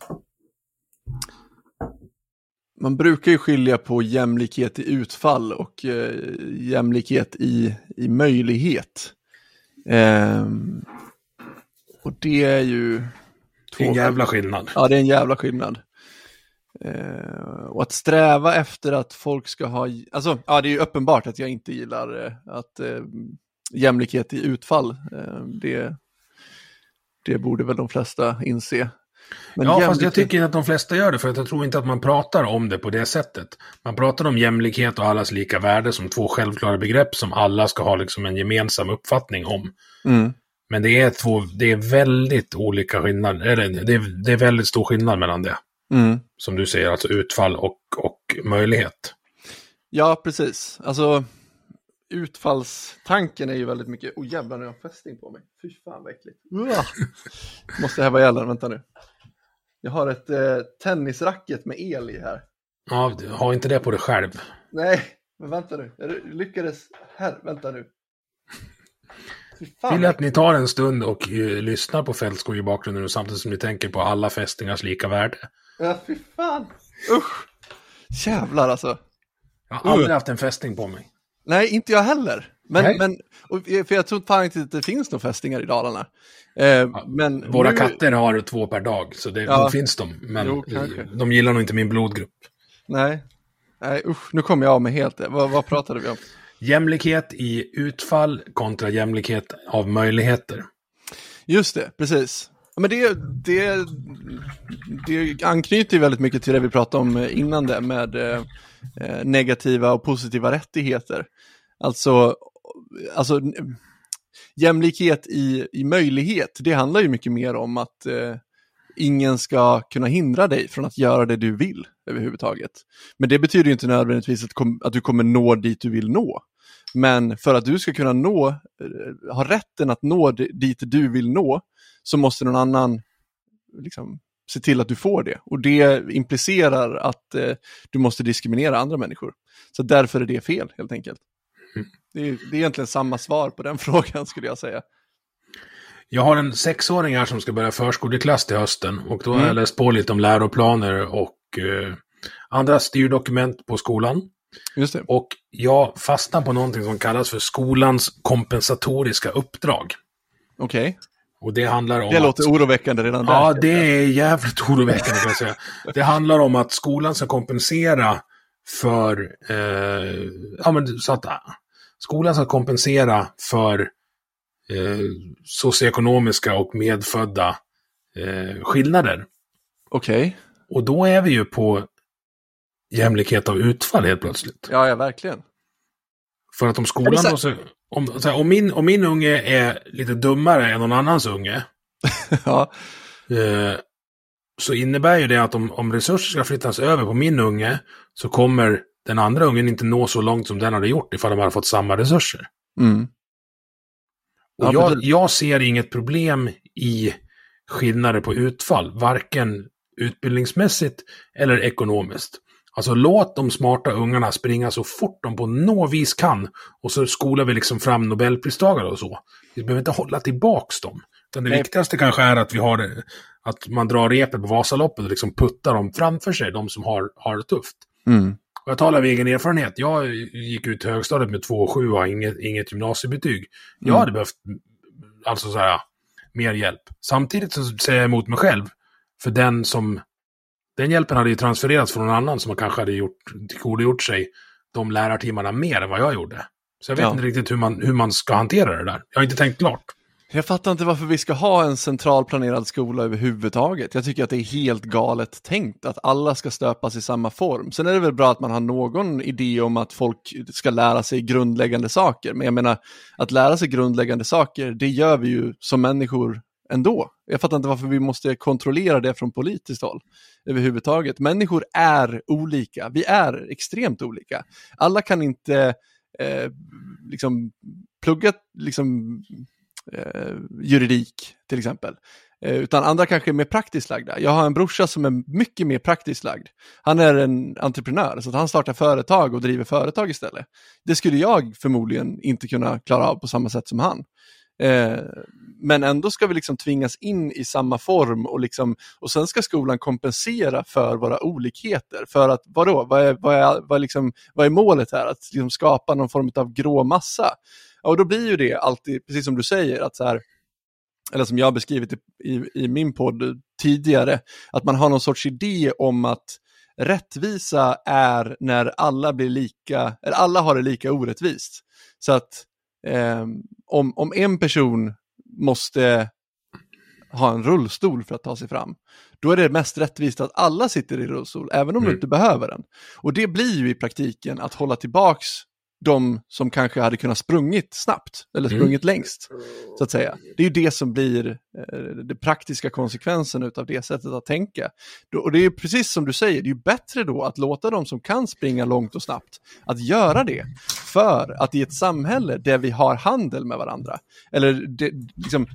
man brukar ju skilja på jämlikhet i utfall och eh, jämlikhet i, i möjlighet. Ehm, och det är ju... Det är en jävla skillnad. Ja, det är en jävla skillnad. Eh, och att sträva efter att folk ska ha, alltså ja det är ju uppenbart att jag inte gillar eh, att eh, jämlikhet i utfall, eh, det, det borde väl de flesta inse. Men ja, jämlikhet... fast jag tycker att de flesta gör det, för att jag tror inte att man pratar om det på det sättet. Man pratar om jämlikhet och allas lika värde som två självklara begrepp som alla ska ha liksom en gemensam uppfattning om. Mm. Men det är, två, det är väldigt olika skillnader, eller det är, det är väldigt stor skillnad mellan det. Mm. Som du säger, alltså utfall och, och möjlighet. Ja, precis. Alltså utfallstanken är ju väldigt mycket, oh jävlar nu har jag fästing på mig. Fy fan vad äckligt. Måste häva ihjäl den, vänta nu. Jag har ett eh, tennisracket med el i här. Ja, ha inte det på dig själv. Nej, men vänta nu. Jag lyckades, här, vänta nu. Vill att ni tar en stund och uh, lyssnar på Fältskog i bakgrunden samtidigt som ni tänker på alla fästingars lika värde. Ja, fy fan. Usch. Jävlar alltså. Jag har aldrig haft en fästing på mig. Nej, inte jag heller. Men, Nej. men och, för jag tror fan inte att det finns några fästingar i Dalarna. Eh, men Våra nu, katter har två per dag, så det Ja. finns de. Men Jo, de gillar nog inte min blodgrupp. Nej, nej usch, nu kommer jag av mig helt. Vad, vad pratade vi om? Jämlikhet i utfall kontra jämlikhet av möjligheter. Just det, precis. Men det, det, det anknyter ju väldigt mycket till det vi pratade om eh, innan det med eh, eh, negativa och positiva rättigheter. Alltså, alltså jämlikhet i, i möjlighet, det handlar ju mycket mer om att eh, ingen ska kunna hindra dig från att göra det du vill överhuvudtaget. Men det betyder ju inte nödvändigtvis att, kom, att du kommer nå dit du vill nå. Men för att du ska kunna nå, eh, ha rätten att nå di- dit du vill nå, så måste någon annan liksom, se till att du får det. Och det implicerar att eh, du måste diskriminera andra människor. Så därför är det fel, helt enkelt. Mm. Det, är, det är egentligen samma svar på den frågan, skulle jag säga. Jag har en sexåring här som ska börja förskoleklass till hösten och då har Mm. jag läst på lite om läroplaner och eh, andra styrdokument på skolan. Just det. Och jag fastnar på någonting som kallas för skolans kompensatoriska uppdrag. Okej. Och det handlar om Det att... låter oroväckande redan där. Ja, det är jävligt oroväckande kan jag säga. Det handlar om att skolan ska kompensera för, eh, ja men så att skolan ska kompensera för eh, socioekonomiska och medfödda eh, skillnader. Okej. Och då är vi ju på jämlikhet av utfall helt plötsligt. Ja, ja, verkligen. För att om skolan så- så, om, här, om, min, om min unge är lite dummare än någon annans unge, ja, Eh, så innebär ju det att om, om resurser ska flyttas över på min unge så kommer den andra ungen inte nå så långt som den hade gjort ifall de hade fått samma resurser. mm. Och Ja, jag, jag ser inget problem i skillnader på utfall, varken utbildningsmässigt eller ekonomiskt. Alltså låt de smarta ungarna springa så fort de på något vis kan och så skolar vi liksom fram nobelpristagare och så. Vi behöver inte hålla tillbaks dem. Utan det Nej. viktigaste kanske är att vi har att man drar repet på Vasaloppet och liksom puttar dem framför sig, de som har, har det tufft. Mm. Jag talar av egen erfarenhet. Jag gick ut högstadiet med 2,7 och inget, inget gymnasiebetyg. Jag Mm. hade behövt, alltså så här, mer hjälp. Samtidigt så säger jag emot mig själv. För den som, den hjälpen hade ju transfererats från någon annan som kanske hade gjort, tillgodogjort sig de lärartimmarna mer än vad jag gjorde. Så jag vet Ja. inte riktigt hur man, hur man ska hantera det där. Jag har inte tänkt klart. Jag fattar inte varför vi ska ha en centralplanerad skola överhuvudtaget. Jag tycker att det är helt galet tänkt att alla ska stöpas i samma form. Sen är det väl bra att man har någon idé om att folk ska lära sig grundläggande saker. Men jag menar, att lära sig grundläggande saker, det gör vi ju som människor ändå. Jag fattar inte varför vi måste kontrollera det från politiskt håll överhuvudtaget. Människor är olika, vi är extremt olika. Alla kan inte eh, liksom plugga liksom, Eh, juridik till exempel. Eh, utan andra kanske är mer praktiskt lagda. Jag har en brorsa som är mycket mer praktiskt lagd. Han är en entreprenör, så att han startar företag och driver företag istället. Det skulle jag förmodligen inte kunna klara av på samma sätt som han. Eh, men ändå ska vi liksom tvingas in i samma form och, liksom, och sen ska skolan kompensera för våra olikheter. För att vadå, vad är, vad är, vad är, liksom, vad är målet här? Att liksom skapa någon form av grå massa. Och då blir ju det alltid, precis som du säger, att så här, eller som jag har beskrivit i, i, i min podd tidigare, att man har någon sorts idé om att rättvisa är när alla blir lika, eller alla har det lika orättvist. Så att eh, om, om en person måste ha en rullstol för att ta sig fram, då är det mest rättvist att alla sitter i rullstol, även om mm. du inte behöver den. Och det blir ju i praktiken att hålla tillbaks de som kanske hade kunnat sprungit snabbt eller mm. sprungit mm. längst. Så att säga. Det är ju det som blir eh, den praktiska konsekvensen av det sättet att tänka. Och det är precis som du säger, det är ju bättre då att låta de som kan springa långt och snabbt att göra det. För att i ett samhälle där vi har handel med varandra, eller det, liksom,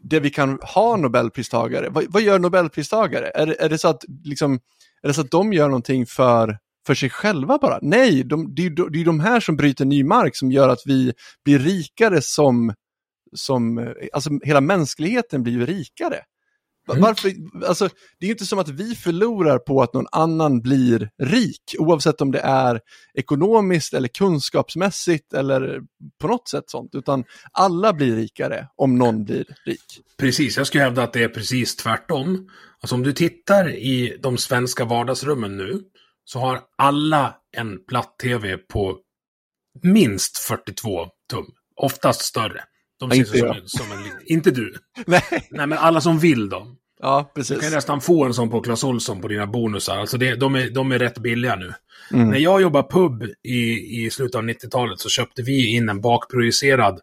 där vi kan ha Nobelpristagare, vad, vad gör Nobelpristagare? Är, är, det så att, liksom, är det så att de gör någonting för för sig själva bara. Nej, de, det, är, det är de här som bryter ny mark som gör att vi blir rikare som, som alltså hela mänskligheten blir ju rikare. Mm. Varför, alltså, det är inte som att vi förlorar på att någon annan blir rik, oavsett om det är ekonomiskt eller kunskapsmässigt eller på något sätt sånt, utan alla blir rikare om någon blir rik. Precis, jag skulle hävda att det är precis tvärtom. Alltså om du tittar i de svenska vardagsrummen nu, så har alla en platt-tv på minst 42 tum. Oftast större. De ser som, en, som en... Inte du. Nej. Nej, men alla som vill dem. Ja, precis. Du kan nästan få en sån på Clas Ohlson på dina bonusar. Alltså det, de, är, de är rätt billiga nu. Mm. När jag jobbade pub i, i slutet av 90-talet så köpte vi in en bakprojicerad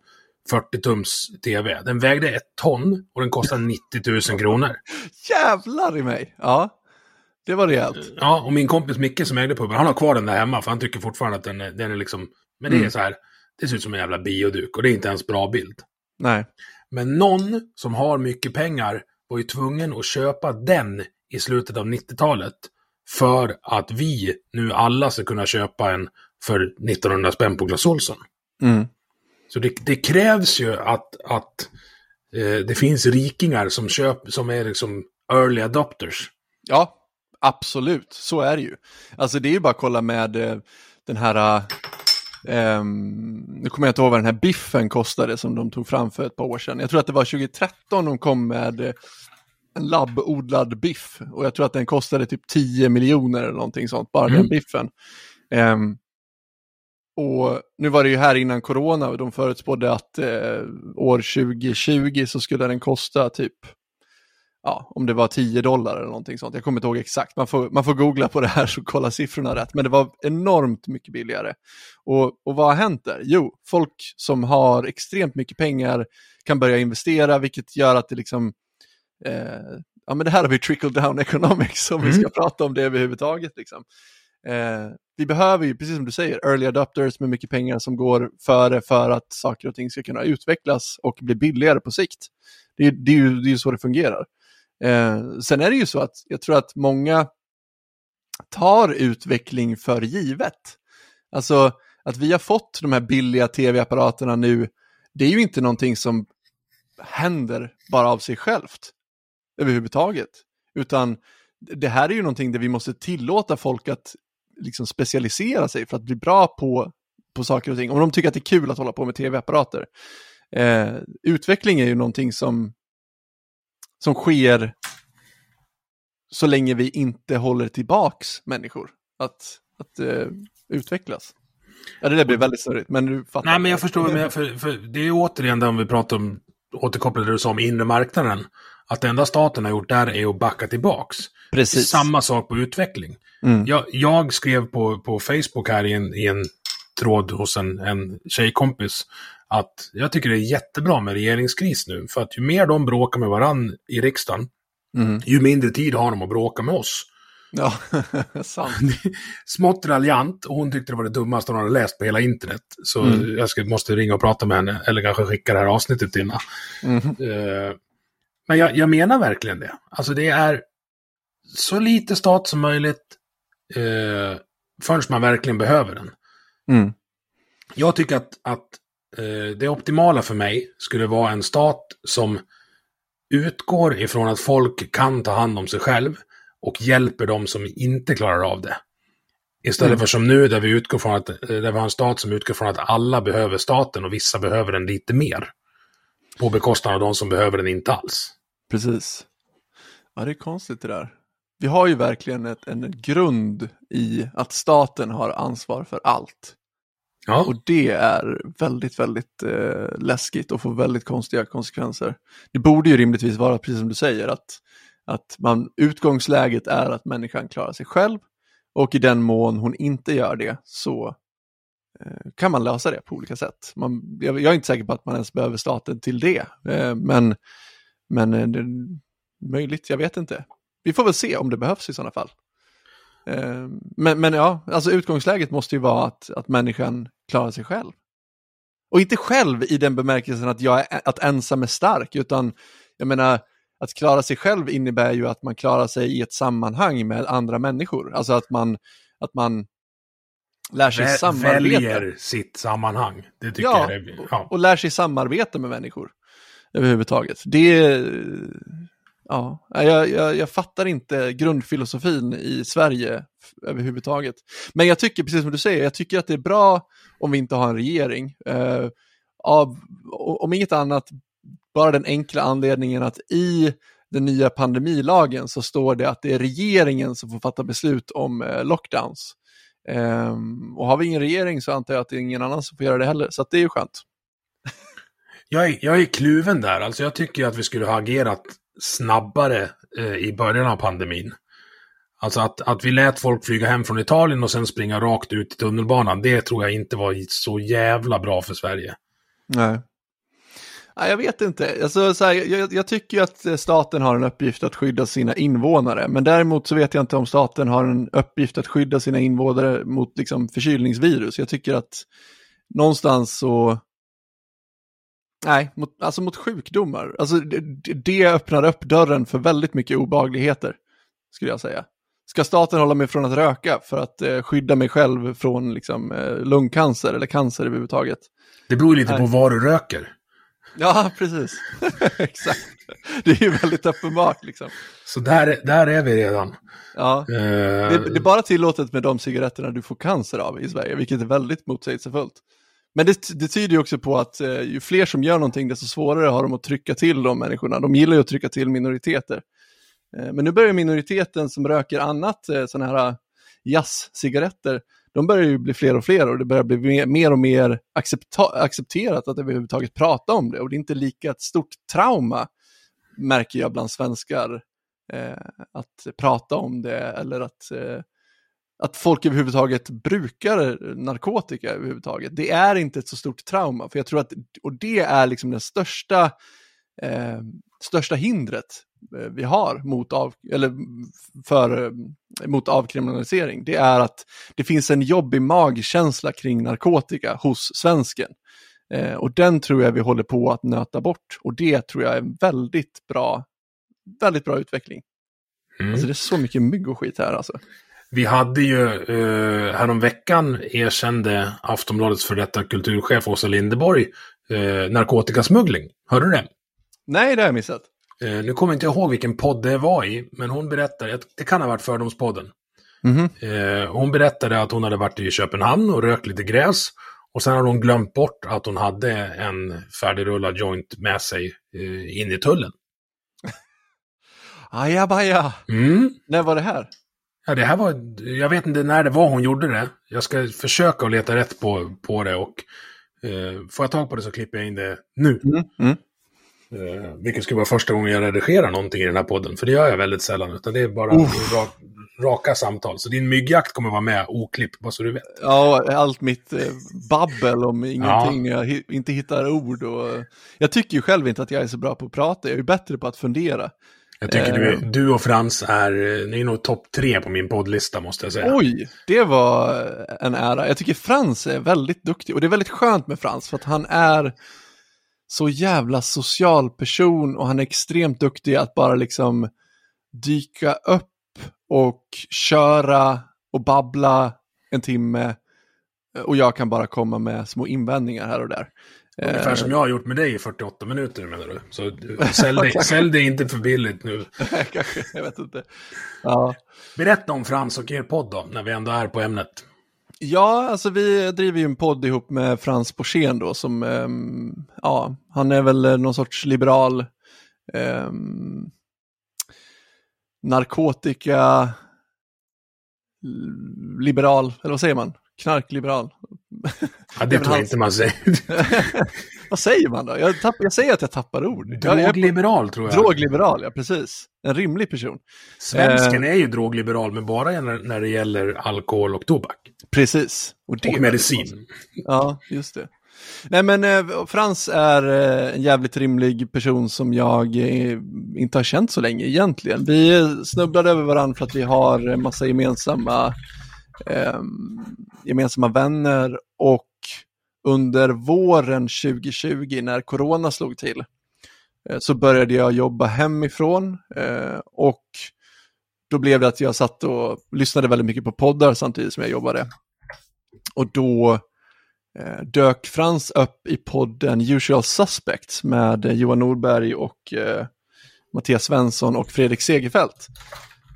40-tums tv. Den vägde ett ton och den kostade 90 000 kronor. Jävlar i mig! Ja. Det var rejält. Ja, och min kompis Micke som ägde puben, han har kvar den där hemma för han tycker fortfarande att den är, den är liksom... Men det är mm. så här, det ser ut som en jävla bioduk och det är inte ens bra bild. Nej. Men någon som har mycket pengar var ju tvungen att köpa den i slutet av 90-talet för att vi nu alla ska kunna köpa en för 1900 spänn på Clas Ohlson. Mm. Så det, det, krävs ju att, att eh, det finns rikingar som, köp, som är liksom early adopters. Ja, Absolut, så är det ju. Alltså det är ju bara att kolla med eh, den här, eh, nu kommer jag inte ihåg vad den här biffen kostade som de tog fram för ett par år sedan. Jag tror att det var 2013 de kom med eh, en labbodlad biff och jag tror att den kostade typ 10 miljoner eller någonting sånt, bara mm. den biffen. Um, och nu var det ju här innan corona och de förutspådde att eh, år 2020 så skulle den kosta typ ja, om det var 10 dollar eller någonting sånt. Jag kommer inte ihåg exakt. Man får, man får googla på det här så kolla siffrorna rätt. Men det var enormt mycket billigare. Och, och vad har hänt där? Jo, folk som har extremt mycket pengar kan börja investera, vilket gör att det liksom eh, ja men det här har vi trickle down economics om mm. vi ska prata om det överhuvudtaget. Liksom. Eh, vi behöver ju, precis som du säger, early adopters med mycket pengar som går före för att saker och ting ska kunna utvecklas och bli billigare på sikt. Det, det är ju det är så det fungerar. Eh, sen är det ju så att jag tror att många tar utveckling för givet. Alltså att vi har fått de här billiga tv-apparaterna nu, det är ju inte någonting som händer bara av sig självt överhuvudtaget. Utan det här är ju någonting där vi måste tillåta folk att liksom specialisera sig för att bli bra på, på saker och ting. Om de tycker att det är kul att hålla på med tv-apparater. Eh, utveckling är ju någonting som som sker så länge vi inte håller tillbaks människor att, att uh, utvecklas. Ja, det där blir väldigt snurrigt, men du fattar. Nej, men jag förstår, men för, för det är återigen det vi pratar om, återkopplat det du sa om inre marknaden. Att det enda staten har gjort där är att backa tillbaks. Precis. Samma sak på utveckling. Mm. Jag, jag, skrev på, på Facebook här i en, i en tråd hos en, en tjejkompis att jag tycker det är jättebra med regeringskris nu. För att ju mer de bråkar med varandra i riksdagen, mm. ju mindre tid har de att bråka med oss. Ja, sant. Smått raljant och hon tyckte det var det dummaste hon hade läst på hela internet. Så Mm. jag ska, måste ringa och prata med henne, eller kanske skicka det här avsnittet till henne. Mhm. Eh, men jag, jag menar verkligen det. Alltså det är så lite stat som möjligt eh, förrän man verkligen behöver den. Mm. Jag tycker att, att det optimala för mig skulle vara en stat som utgår ifrån att folk kan ta hand om sig själv och hjälper de som inte klarar av det. Istället Mm. för som nu där vi utgår från att, eh, där vi har en stat som utgår från att alla behöver staten och vissa behöver den lite mer. På bekostnad av de som behöver den inte alls. Precis. Ja, det är konstigt det där. Vi har ju verkligen ett, en grund i att staten har ansvar för allt. Ja, Och det är väldigt, väldigt eh, läskigt och får väldigt konstiga konsekvenser. Det borde ju rimligtvis vara precis som du säger, att, att man, utgångsläget är att människan klarar sig själv och i den mån hon inte gör det så eh, kan man lösa det på olika sätt. Man, jag, jag är inte säker på att man ens behöver staten till det, eh, men, men eh, det är möjligt, jag vet inte. Vi får väl se om det behövs i sådana fall. Eh, Men, men ja, alltså utgångsläget måste ju vara att, att människan klarar sig själv. Och inte själv i den bemärkelsen att, jag är, att ensam är stark, utan jag menar, att klara sig själv innebär ju att man klarar sig i ett sammanhang med andra människor. Alltså att man, att man lär sig Vä- samarbeta. väljer sitt sammanhang. Det tycker Ja, jag är... Ja. och lär sig samarbeta med människor överhuvudtaget. Det, ja, jag, jag, jag fattar inte grundfilosofin i Sverige överhuvudtaget. Men jag tycker, precis som du säger, jag tycker att det är bra om vi inte har en regering. Eh, av, om inget annat, bara den enkla anledningen att i den nya pandemilagen så står det att det är regeringen som får fatta beslut om eh, lockdowns. Eh, och har vi ingen regering så antar jag att det är ingen annan som får göra det heller, så att det är ju skönt. Jag är, jag är kluven där. Alltså jag tycker att vi skulle ha agerat snabbare eh, i början av pandemin. Alltså att, att vi lät folk flyga hem från Italien och sen springa rakt ut i tunnelbanan, det tror jag inte var så jävla bra för Sverige. Nej. Nej, jag vet inte. Alltså, så här, jag, jag tycker ju att eh, staten har en uppgift att skydda sina invånare, men däremot så vet jag inte om staten har en uppgift att skydda sina invånare mot liksom, förkylningsvirus. Jag tycker att någonstans så... Nej, mot, alltså mot sjukdomar. Alltså, det, det öppnar upp dörren för väldigt mycket obehagligheter, skulle jag säga. Ska staten hålla mig från att röka för att eh, skydda mig själv från liksom, eh, lungcancer eller cancer överhuvudtaget? Det beror lite Nej. på vad du röker. Ja, precis. Exakt. Det är ju väldigt uppenbart liksom. Så där, där är vi redan. Ja. Eh, Det, det är bara tillåtet med de cigaretterna du får cancer av i Sverige, vilket är väldigt motsägelsefullt. Men det, det tyder ju också på att eh, ju fler som gör någonting, desto svårare har de att trycka till de människorna. De gillar ju att trycka till minoriteter. Eh, men nu börjar minoriteten som röker annat, eh, sådana här eh, jazzcigaretter, de börjar ju bli fler och fler och det börjar bli mer, mer och mer accepta- accepterat att överhuvudtaget prata om det. Och det är inte lika ett stort trauma, märker jag bland svenskar, eh, att prata om det eller att, eh, att folk överhuvudtaget brukar narkotika överhuvudtaget. Det är inte ett så stort trauma, för jag tror att, och det är liksom den största, eh, största hindret eh, vi har mot, av, eller för, eh, mot avkriminalisering. Det är att det finns en jobbig magkänsla kring narkotika hos svensken. Eh, och den tror jag vi håller på att nöta bort. Och det tror jag är en väldigt bra, väldigt bra utveckling. mm. Alltså det är så mycket mygg och skit här alltså. Vi hade ju eh, häromveckan erkände Aftonbladets för detta kulturchef Åsa Lindeborg eh, narkotikasmuggling. Hörde du det? Nej, det har jag missat. Eh, nu kommer jag inte ihåg vilken podd det var i, men hon berättade, det kan ha varit Fördomspodden. Mhm. Eh, hon berättade att hon hade varit i Köpenhamn och rökt lite gräs. Och sen hade hon glömt bort att hon hade en färdigrullad joint med sig eh, in i tullen. Ajabaja! Mm. När var det här? Ja, det här var, jag vet inte när det var hon gjorde det. Jag ska försöka att leta rätt på, på det och eh, får jag tag på det så klipper jag in det nu. Mm. Mm. Eh, vilket skulle vara första gången jag redigerar någonting i den här podden. För det gör jag väldigt sällan, utan det är bara ra, raka samtal. Så din myggjakt kommer vara med oklippt, bara så du vet. Ja, allt mitt eh, babbel om ingenting, när jag inte hittar ord och... Jag tycker ju själv inte att jag är så bra på att prata, jag är ju bättre på att fundera. Jag tycker du, du och Frans är, ni är nog topp tre på min poddlista måste jag säga. Oj, det var en ära. Jag tycker Frans är väldigt duktig och det är väldigt skönt med Frans för att han är så jävla social person och han är extremt duktig att bara liksom dyka upp och köra och babbla en timme och jag kan bara komma med små invändningar här och där. Ungefär som jag har gjort med dig i 48 minuter menar du. Så sälj dig, sälj dig inte för billigt nu. Kanske, jag vet inte. Ja. Berätta om Frans och er podd då, när vi ändå är på ämnet. Ja, alltså vi driver ju en podd ihop med Frans Borssén då som, um, ja, han är väl någon sorts liberal um, narkotika liberal, eller vad säger man? Knarkliberal. Ja, det tror jag inte man säger. vad säger man då? Jag, tapp, jag, säger att jag tappar ord. Drogliberal tror jag. Drog-liberal, ja precis. En rimlig person. Svensken eh, är ju drogliberal, men bara när, när det gäller alkohol och tobak. Precis. Och, och medicin. Ja, just det. Nej men eh, Frans är eh, en jävligt rimlig person som jag eh, inte har känt så länge egentligen. Vi snubblade över varandra för att vi har en massa gemensamma, eh, gemensamma vänner och under våren 2020 när corona slog till eh, så började jag jobba hemifrån eh, och då blev det att jag satt och lyssnade väldigt mycket på poddar samtidigt som jag jobbade. Och då eh, dök Frans upp i podden Usual Suspects med Johan Norberg och eh, Mattias Svensson och Fredrik Segerfeldt.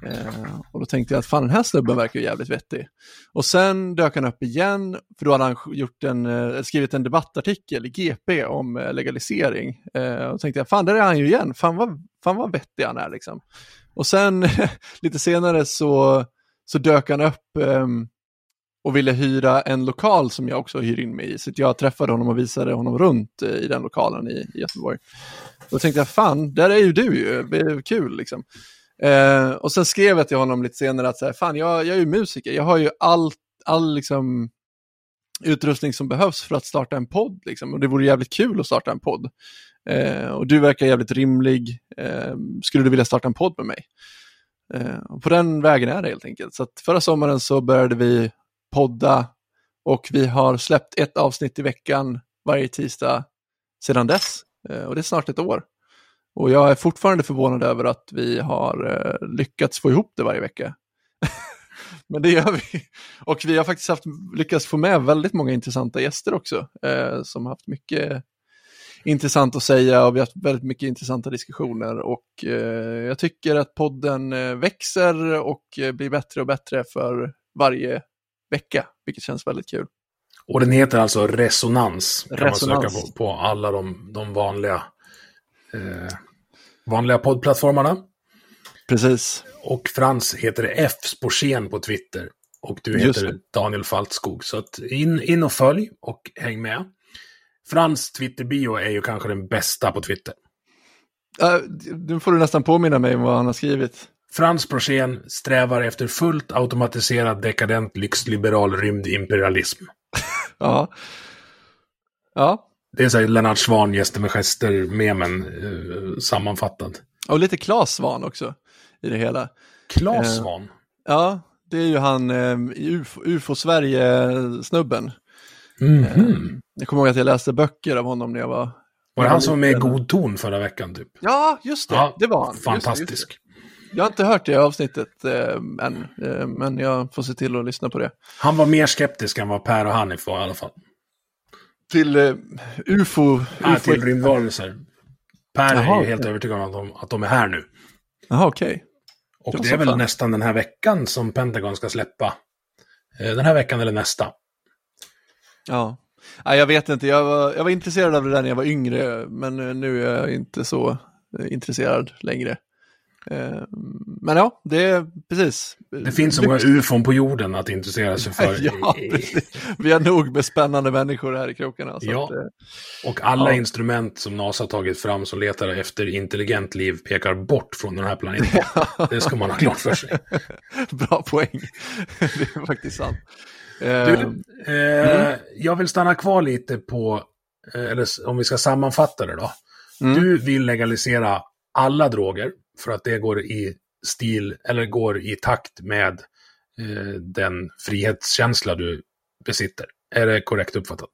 Eh, och då tänkte jag att fan den här snubben verkar ju jävligt vettig. Och sen dök han upp igen, för då hade han gjort en, eh, skrivit en debattartikel i GP om eh, legalisering. Eh, och tänkte jag, fan där är han ju igen, fan vad, fan vad vettig han är liksom. Och sen lite senare så, så dök han upp ehm, och ville hyra en lokal som jag också hyr in mig i. Så jag träffade honom och visade honom runt eh, i den lokalen i, i Göteborg. Då tänkte jag, fan, där är ju du ju, det är kul liksom. Eh, och sen skrev jag till honom lite senare att så här, fan, jag, jag är ju musiker, jag har ju all, all liksom, utrustning som behövs för att starta en podd. Liksom. Och det vore jävligt kul att starta en podd. Eh, och du verkar jävligt rimlig. Eh, skulle du vilja starta en podd med mig? Eh, på den vägen är det helt enkelt. Så förra sommaren så började vi podda och vi har släppt ett avsnitt i veckan varje tisdag sedan dess. Eh, och det är snart ett år. Och jag är fortfarande förvånad över att vi har eh, lyckats få ihop det varje vecka. Men det gör vi. Och vi har faktiskt haft, lyckats få med väldigt många intressanta gäster också. Eh, som har haft mycket intressant att säga och vi har haft väldigt mycket intressanta diskussioner. Och eh, jag tycker att podden eh, växer och eh, blir bättre och bättre för varje vecka, vilket känns väldigt kul. Och den heter alltså Resonans, kan Resonans. man söka på, på alla de, de vanliga, eh, vanliga poddplattformarna. Precis. Och Frans heter F. Sporsén på Twitter. Och du heter Daniel Faltskog. Så att in, in och följ och häng med. Frans Twitter-bio är ju kanske den bästa på Twitter. Uh, nu får du nästan påminna mig om vad han har skrivit. Frans Brorsén strävar efter fullt automatiserad dekadent lyxliberal rymdimperialism. ja. Ja. Det är så här Lennart Swahn, gäster med gester-memen eh, sammanfattad. Och lite Klas Svan också i det hela. Klas eh, Svan? ja, det är ju han eh, UFO-Sverige-snubben. Mm -hmm. jag kommer ihåg att jag läste böcker av honom när jag var... Var det han som var med i God ton förra veckan? Typ? Ja, just det. Ja, det var han. Fantastisk. Just det, just det. Jag har inte hört det avsnittet äh, än, äh, men jag får se till att lyssna på det. Han var mer skeptisk än vad Per och Hanif var i alla fall. Till uh, UFO? Ja, till rymdvarelser. Per Jaha, är ju helt okay. övertygad om att de, att de är här nu. Jaha, okej. Okay. Och det, det är väl fan. nästan den här veckan som Pentagon ska släppa. Den här veckan eller nästa. Ja. Nej, jag vet inte, jag var, jag var intresserad av det där när jag var yngre, men nu är jag inte så intresserad längre. Eh, men ja, det är precis. Det finns så många ufon på jorden att intressera sig för. ja, Vi har nog med spännande människor här i krokarna. ja. Att, eh, och alla ja. instrument som NASA tagit fram som letar efter intelligent liv pekar bort från den här planeten. det ska man ha klart för sig. Bra poäng. det är faktiskt sant. Du, eh, mm. Jag vill stanna kvar lite på, eller om vi ska sammanfatta det då. Mm. Du vill legalisera alla droger för att det går i stil, eller går i takt med eh, den frihetskänsla du besitter. Är det korrekt uppfattat?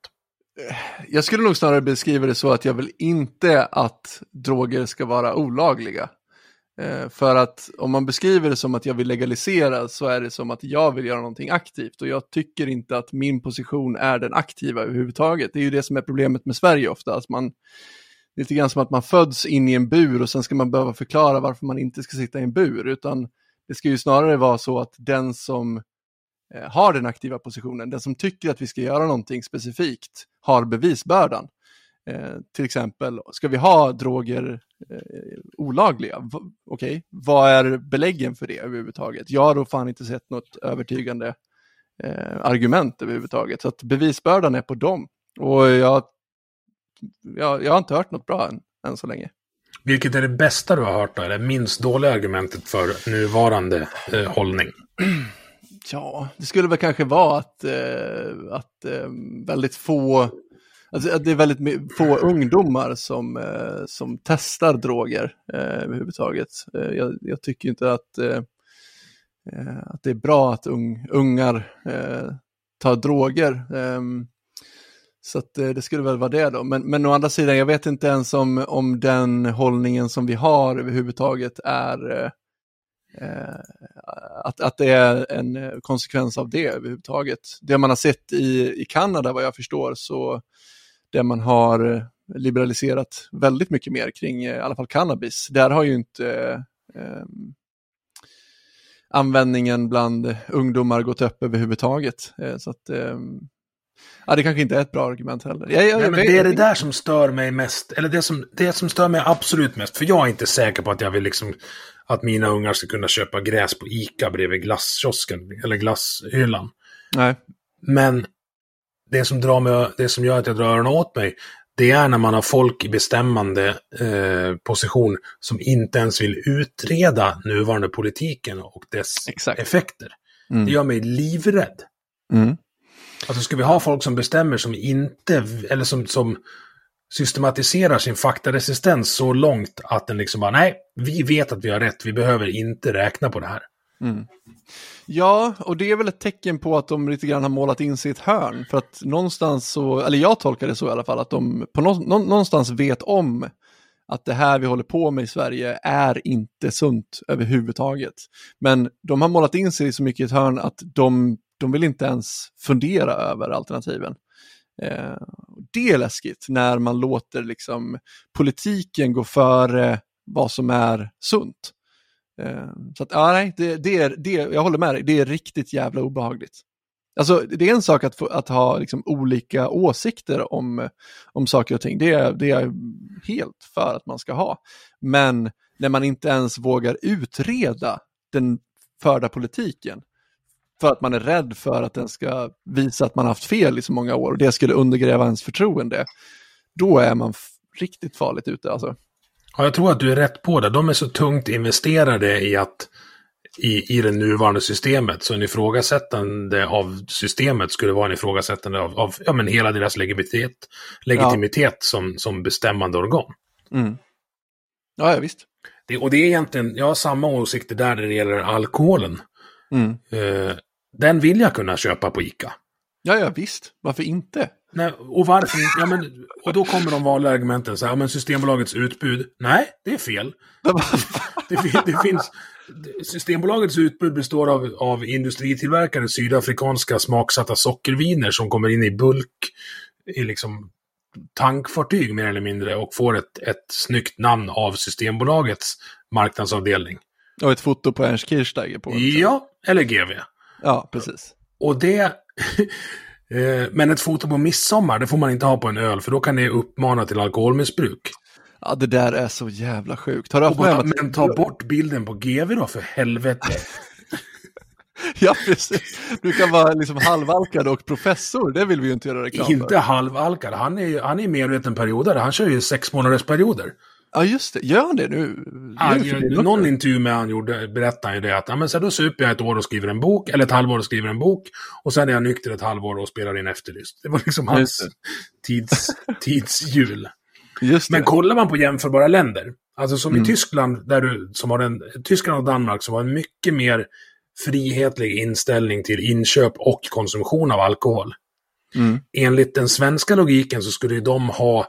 Eh, jag skulle nog snarare beskriva det så att jag vill inte att droger ska vara olagliga. Eh, för att om man beskriver det som att jag vill legalisera så är det som att jag vill göra någonting aktivt och jag tycker inte att min position är den aktiva överhuvudtaget. Det är ju det som är problemet med Sverige ofta, att man lite grann som att man föds in i en bur och sen ska man behöva förklara varför man inte ska sitta i en bur, utan det ska ju snarare vara så att den som eh, har den aktiva positionen, den som tycker att vi ska göra någonting specifikt, har bevisbördan. Eh, till exempel, ska vi ha droger eh, olagliga? V Okej, okay. vad är beläggen för det överhuvudtaget? Jag har då fan inte sett något övertygande eh, argument överhuvudtaget. Så att bevisbördan är på dem. Och jag, jag, jag har inte hört något bra än, än så länge. Vilket är det bästa du har hört då? Eller minst dåliga argumentet för nuvarande eh, hållning? Ja, det skulle väl kanske vara att, eh, att eh, väldigt få Alltså, det är väldigt få ungdomar som, eh, som testar droger eh, överhuvudtaget. Eh, jag, jag, tycker inte att, eh, eh, att det är bra att ung, ungar tar droger. Så att, eh, det skulle väl vara det då. Men, men å andra sidan, jag vet inte ens om, om den hållningen som vi har överhuvudtaget är eh, eh, att, att det är en konsekvens av det överhuvudtaget. Det man har sett i, i Kanada vad jag förstår så där man har liberaliserat väldigt mycket mer kring i alla fall cannabis. Där har ju inte eh, ehm, användningen bland ungdomar gått upp överhuvudtaget. Eh, så att, eh, ja, det kanske inte är ett bra argument heller. Jag, jag, Nej, men det är det där som stör mig mest, eller det som, det som stör mig absolut mest, för jag är inte säker på att jag vill liksom att mina ungar ska kunna köpa gräs på ICA bredvid glasskiosken, eller glasshyllan. Nej. Men det som, drar mig, det som gör att jag drar öronen åt mig, det är när man har folk i bestämmande eh, position som inte ens vill utreda nuvarande politiken och dess Exakt. effekter. Mm. Det gör mig livrädd. Mm. Alltså ska vi ha folk som bestämmer som inte, eller som, som systematiserar sin faktaresistens så långt att den liksom bara, nej, vi vet att vi har rätt, vi behöver inte räkna på det här. Mm. Ja, och det är väl ett tecken på att de lite grann har målat in sig i ett hörn. För att någonstans så, eller jag tolkar det så i alla fall, att de på nå, någonstans vet om att det här vi håller på med i Sverige är inte sunt överhuvudtaget. Men de har målat in sig så mycket i ett hörn att de, de vill inte ens fundera över alternativen. Eh, det är läskigt när man låter liksom politiken gå före vad som är sunt. Eh, så att, ja, nej, det, det, är, det, jag håller med dig, det är riktigt jävla obehagligt. Alltså, det är en sak att, få, att ha liksom, olika åsikter om, om saker och ting, det är, det är helt för att man ska ha. Men när man inte ens vågar utreda den förda politiken, för att man är rädd för att den ska visa att man haft fel i så många år och det skulle undergräva ens förtroende, då är man riktigt farligt ute alltså. Ja, jag tror att du är rätt på det. De är så tungt investerade i att i, i det nuvarande systemet. Så en ifrågasättande av systemet skulle vara en ifrågasättande av, av ja, men hela deras legitimitet, legitimitet ja. som, som bestämmande organ. Mm. Ja, ja, visst. Det, och det är egentligen, jag har samma åsikter där när det gäller alkoholen. Mm. Uh, den vill jag kunna köpa på ICA. Ja, ja, visst. Varför inte? Nej, och varför ja, men, Och då kommer de vanliga argumenten så här, men Systembolagets utbud. Nej, det är fel. det, det, finns... Systembolagets utbud består av, av industritillverkade sydafrikanska smaksatta sockerviner som kommer in i bulk i liksom tankfartyg mer eller mindre och får ett, ett snyggt namn av Systembolagets marknadsavdelning. Och ett foto på Ernst Kirchsteiger på. Ja, eller GV. Ja, precis. Och det... Eh, men ett foto på midsommar, det får man inte ha på en öl, för då kan det uppmana till alkoholmissbruk. Ja, det där är så jävla sjukt. Har du haft bara, men ta bort bilden på GV då, för helvete. ja, precis. Du kan vara liksom halvalkad och professor, det vill vi ju inte göra reklam för. Inte halvalkad, han är, han är medveten periodare, han kör ju sex månaders perioder. Ja, just det. Gör han det nu? Ja, nu någon intervju med han gjorde, berättade ju det att ja, men så då super jag ett år och skriver en bok, eller ett halvår och skriver en bok, och sen är jag nykter ett halvår och spelar in Efterlyst. Det var liksom hans tids, tidshjul. Men kollar man på jämförbara länder, Alltså som Mm. i Tyskland, där du, som har en, Tyskland och Danmark som har en mycket mer frihetlig inställning till inköp och konsumtion av alkohol. Mm. Enligt den svenska logiken så skulle ju de ha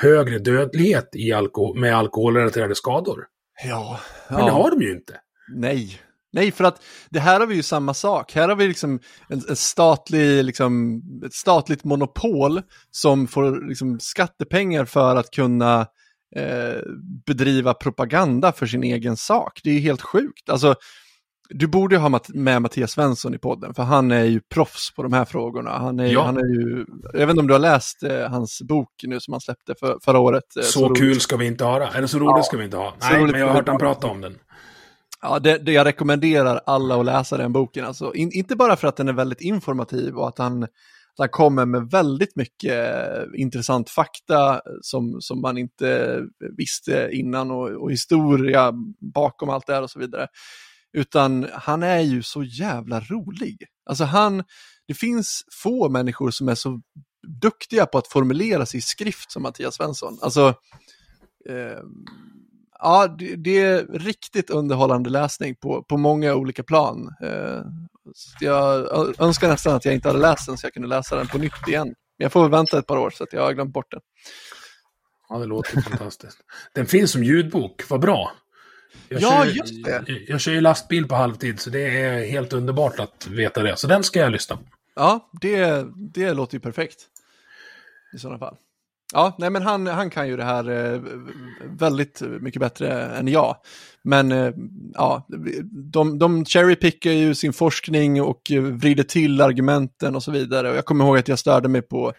högre dödlighet i alko med alkoholrelaterade skador. Ja. Men det har de ju inte. Nej. Nej, för att det här har vi ju samma sak. Här har vi liksom en, en statlig, liksom, ett statligt monopol som får liksom, skattepengar för att kunna eh, bedriva propaganda för sin egen sak. Det är ju helt sjukt. Alltså, du borde ha med Mattias Svensson i podden, för han är ju proffs på de här frågorna. Han är, Ja. han är ju, jag vet inte om du har läst eh, hans bok nu som han släppte för, förra året. eh, Så, roligt. kul ska vi inte ha det. Eller så roligt Ja. ska vi inte ha. Så Nej, men jag har hört han prata om den. Ja, det, det jag rekommenderar alla att läsa den boken. Alltså, in, inte bara för att den är väldigt informativ och att han, att han kommer med väldigt mycket eh, intressant fakta som, som man inte visste innan och, och historia bakom allt det här och så vidare. Utan han är ju så jävla rolig. Alltså han, det finns få människor som är så duktiga på att formulera sig i skrift som Mattias Svensson. Alltså, eh, ja, det, det är riktigt underhållande läsning på, på många olika plan. Eh, jag önskar nästan att jag inte hade läst den så jag kunde läsa den på nytt igen. Men jag får väl vänta ett par år så att jag har glömt bort den. Ja, det låter fantastiskt. Den finns som ljudbok, vad bra. Jag Ja, kör, just det. Jag, jag kör ju lastbil på halvtid, så det är helt underbart att veta det. Så den ska jag lyssna på. Ja, det, det låter ju perfekt. I sådana fall. Ja, nej men han, han kan ju det här eh, väldigt mycket bättre än jag. Men eh, ja, de, de cherrypickar ju sin forskning och vrider till argumenten och så vidare. Och jag kommer ihåg att jag störde mig på,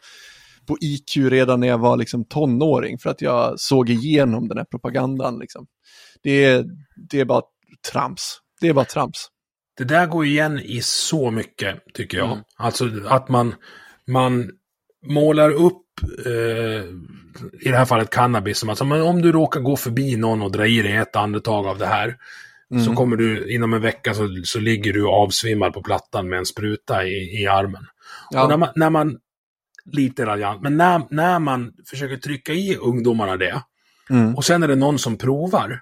på IQ redan när jag var liksom tonåring för att jag såg igenom den här propagandan. Liksom. Det, är- det är bara trams. Det är bara trams. Det där går igen i så mycket, tycker jag. Mm. Alltså att man, man målar upp, eh, i det här fallet cannabis, som men om du råkar gå förbi någon och dra i dig ett andetag av det här, så Mm. kommer du, inom en vecka så, så ligger du avsvimmad på plattan med en spruta i, i armen. Ja. Och när man, när man, lite raljant, men när, när man försöker trycka i ungdomarna det, Mm. och sen är det någon som provar,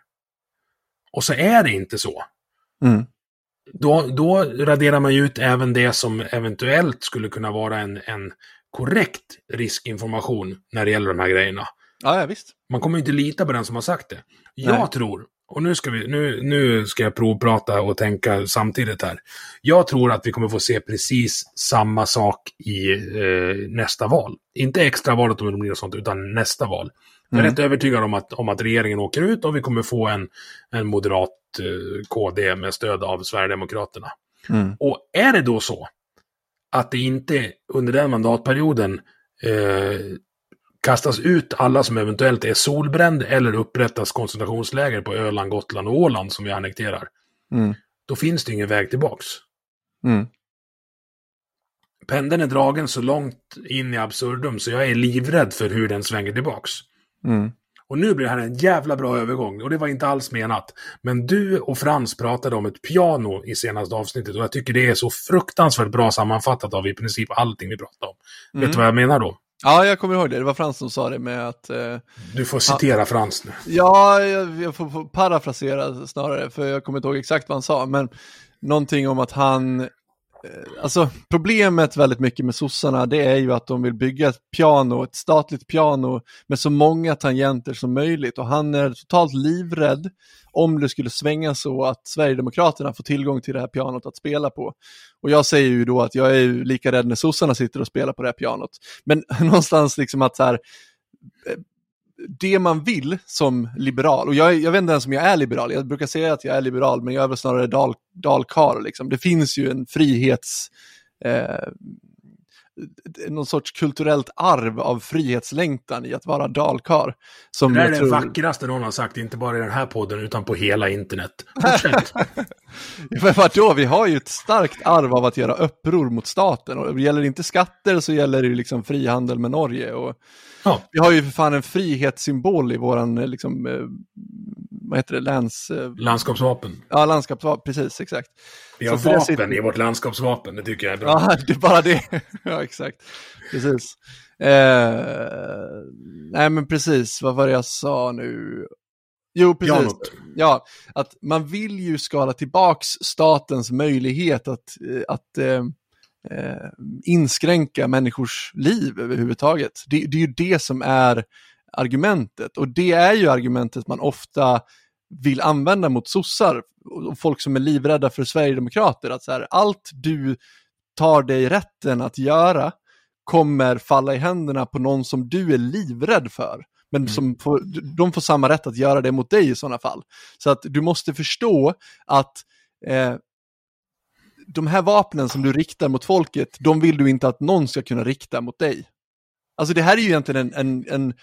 och så är det inte så, Mm. då, då raderar man ju ut även det som eventuellt skulle kunna vara en, en korrekt riskinformation när det gäller de här grejerna. Ja, ja, visst. Man kommer ju inte lita på den som har sagt det. Jag Nej. tror, och nu ska, vi, nu, nu ska jag provprata och tänka samtidigt här. Jag tror att vi kommer få se precis samma sak i eh, nästa val. Inte extravalet om det blir något sånt, utan nästa val. Jag är Mm. rätt övertygad om att, om att regeringen åker ut och vi kommer få en, en moderat eh, KD med stöd av Sverigedemokraterna. Mm. Och är det då så att det inte under den mandatperioden eh, kastas ut alla som eventuellt är solbränd eller upprättas koncentrationsläger på Öland, Gotland och Åland som vi annekterar, Mm. då finns det ingen väg tillbaks. Mm. Pendeln är dragen så långt in i absurdum så jag är livrädd för hur den svänger tillbaks. Mm. Och nu blir det här en jävla bra övergång och det var inte alls menat. Men du och Frans pratade om ett piano i senaste avsnittet och jag tycker det är så fruktansvärt bra sammanfattat av i princip allting vi pratar om. Mm. Vet du vad jag menar då? Ja, jag kommer ihåg det. Det var Frans som sa det med att... Eh, Du får citera Frans nu. ja, jag, jag får, får parafrasera snarare, för jag kommer inte ihåg exakt vad han sa. Men någonting om att han... Eh, alltså, problemet väldigt mycket med sossarna, det är ju att de vill bygga ett piano, ett statligt piano med så många tangenter som möjligt. Och han är totalt livrädd om det skulle svänga så att Sverigedemokraterna får tillgång till det här pianot att spela på. Och jag säger ju då att jag är ju lika rädd när sossarna sitter och spelar på det här pianot. Men någonstans liksom att så här, eh, det man vill som liberal, och jag, jag vet inte ens om jag är liberal, jag brukar säga att jag är liberal, men jag är väl snarare dal, dalkar. Liksom. Det finns ju en frihets... Eh, någon sorts kulturellt arv av frihetslängtan i att vara dalkar. Som Det där är jag det tror... vackraste någon har sagt, inte bara i den här podden utan på hela internet. Fortsätt. Men vadå, vi har ju ett starkt arv av att göra uppror mot staten. Och det gäller inte skatter så gäller det ju liksom frihandel med Norge. Och Ja. vi har ju för fan en frihetssymbol i våran, liksom, eh, vad heter det, läns... eh, Landskapsvapen. Ja, landskapsvapen, precis, exakt. Vi har Så vapen sitter- i vårt landskapsvapen, det tycker jag är bra. Ja, det är bara det. ja, exakt. Precis. Eh, nej, men precis, vad var det jag sa nu? Jo, precis. Ja, att man vill ju skala tillbaks statens möjlighet att, eh, att eh, eh, inskränka människors liv överhuvudtaget. Det, det är ju det som är argumentet och det är ju argumentet man ofta vill använda mot sossar och folk som är livrädda för Sverigedemokrater. Att så här, allt du tar dig rätten att göra kommer falla i händerna på någon som du är livrädd för. Men Mm. som får, de får samma rätt att göra det mot dig i sådana fall. Så att du måste förstå att eh, de här vapnen som du riktar mot folket, de vill du inte att någon ska kunna rikta mot dig. Alltså det här är ju egentligen en, en, en,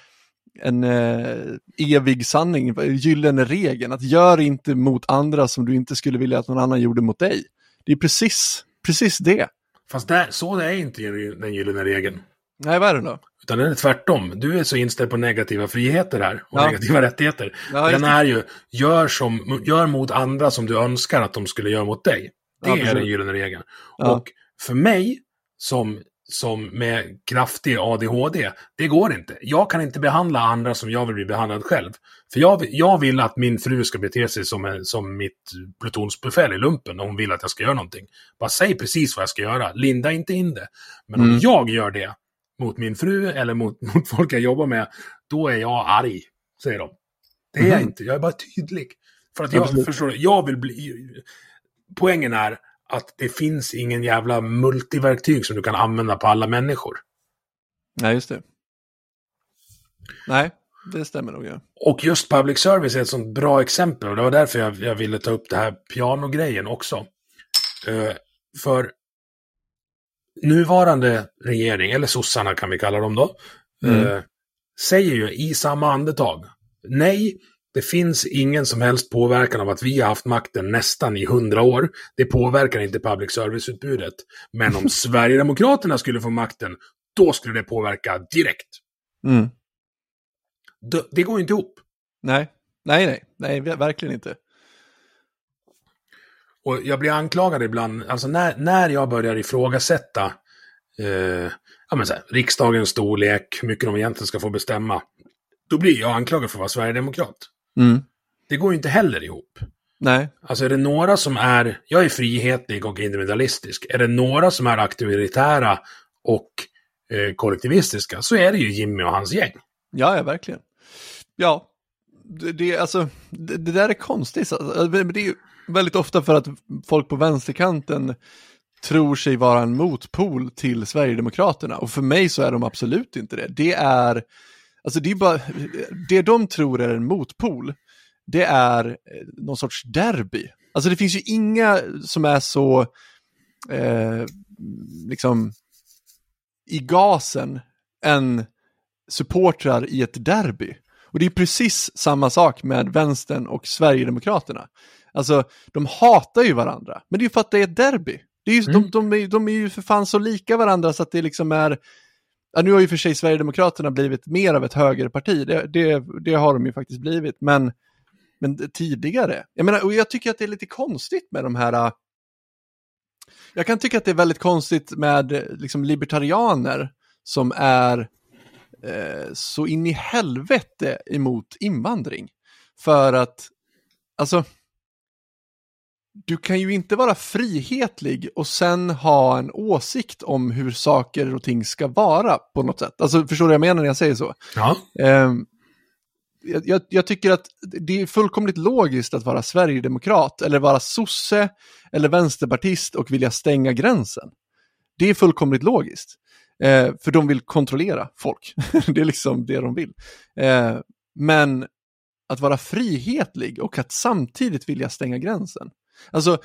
en eh, evig sanning, gyllene regeln, att gör inte mot andra som du inte skulle vilja att någon annan gjorde mot dig. Det är precis, precis det. Fast där, så är inte den gyllene regeln. Nej, vad är det då? Utan den är tvärtom. Du är så inställd på negativa friheter här och Ja. negativa rättigheter. Ja, den det. är ju, gör, som, gör mot andra som du önskar att de skulle göra mot dig. Det Ja, är den gyllene regeln. Och för mig, som, som med kraftig ADHD, det går inte. Jag kan inte behandla andra som jag vill bli behandlad själv. För jag, vill- jag vill att min fru ska bete sig som, en- som mitt plutonsbefäl i lumpen om hon vill att jag ska göra någonting. Bara säg precis vad jag ska göra. Linda inte in det. Men om Mm. jag gör det mot min fru eller mot, mot folk jag jobbar med, då är jag arg, säger de. Det är jag Mhm. inte, jag är bara tydlig. För att jag, Absolut. förstår jag vill bli... Poängen är att det finns ingen jävla multiverktyg som du kan använda på alla människor. Nej, just det. Nej, det stämmer nog. Ja. Och just public service är ett sånt bra exempel och det var därför jag, jag ville ta upp det här pianogrejen också. Eh, för nuvarande regering, eller sossarna kan vi kalla dem då, Mm. eh, säger ju i samma andetag, nej, det finns ingen som helst påverkan av att vi har haft makten nästan i hundra år. Det påverkar inte public service-utbudet. Men om Sverigedemokraterna skulle få makten, då skulle det påverka direkt. Mm. Det, det går inte ihop. Nej, nej, nej, nej, ver- verkligen inte. Och jag blir anklagad ibland, alltså när, när jag börjar ifrågasätta eh, ja, men så här, riksdagens storlek, hur mycket de egentligen ska få bestämma, då blir jag anklagad för att vara sverigedemokrat. Mm. Det går ju inte heller ihop. Nej, Alltså är det några som är, jag är frihetlig och individualistisk, är det några som är auktoritära och eh, kollektivistiska så är det ju Jimmy och hans gäng. ja, ja, verkligen. Ja, det, det, alltså, det, det där är konstigt. Alltså, men det är väldigt ofta för att folk på vänsterkanten tror sig vara en motpol till Sverigedemokraterna. Och för mig så är de absolut inte det. Det är, alltså det är bara, det de tror är en motpol, det är eh, någon sorts derby. Alltså det finns ju inga som är så, eh, liksom, i gasen än supportrar i ett derby. Och det är precis samma sak med vänstern och Sverigedemokraterna. Alltså, de hatar ju varandra, men det är ju för att det är ett derby. Det är ju, Mm. de, de, är, de är ju för fan så lika varandra så att det liksom är... Ja, nu har ju för sig Sverigedemokraterna blivit mer av ett högerparti, det, det, det har de ju faktiskt blivit, men, men tidigare. Jag menar, och jag tycker att det är lite konstigt med de här... Äh, jag kan tycka att det är väldigt konstigt med liksom, libertarianer som är eh, så in i helvete emot invandring. För att, alltså, du kan ju inte vara frihetlig och sen ha en åsikt om hur saker och ting ska vara på något sätt. Alltså, förstår du vad jag menar när jag säger så? Ja. Jag, jag, jag tycker att det är fullkomligt logiskt att vara sverigedemokrat eller vara sosse eller vänsterpartist och vilja stänga gränsen. Det är fullkomligt logiskt. Eh, för de vill kontrollera folk. det är liksom det de vill. Eh, men att vara frihetlig och att samtidigt vilja stänga gränsen. Alltså,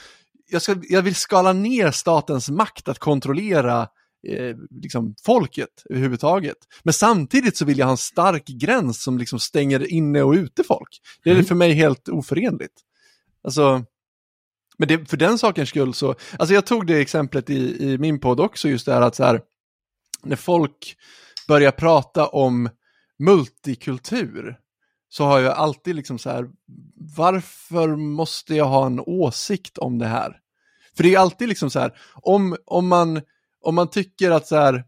jag, ska, jag vill skala ner statens makt att kontrollera eh, liksom folket överhuvudtaget. Men samtidigt så vill jag ha en stark gräns som liksom stänger inne och ute folk. Det är Mm. för mig helt oförenligt. Alltså, men det, för den sakens skull så, alltså jag tog det exemplet i, i min podd också, just det här att så här, när folk börjar prata om multikultur, så har jag alltid liksom så här, varför måste jag ha en åsikt om det här? För det är alltid liksom så här, om, om, man, om man tycker att så här,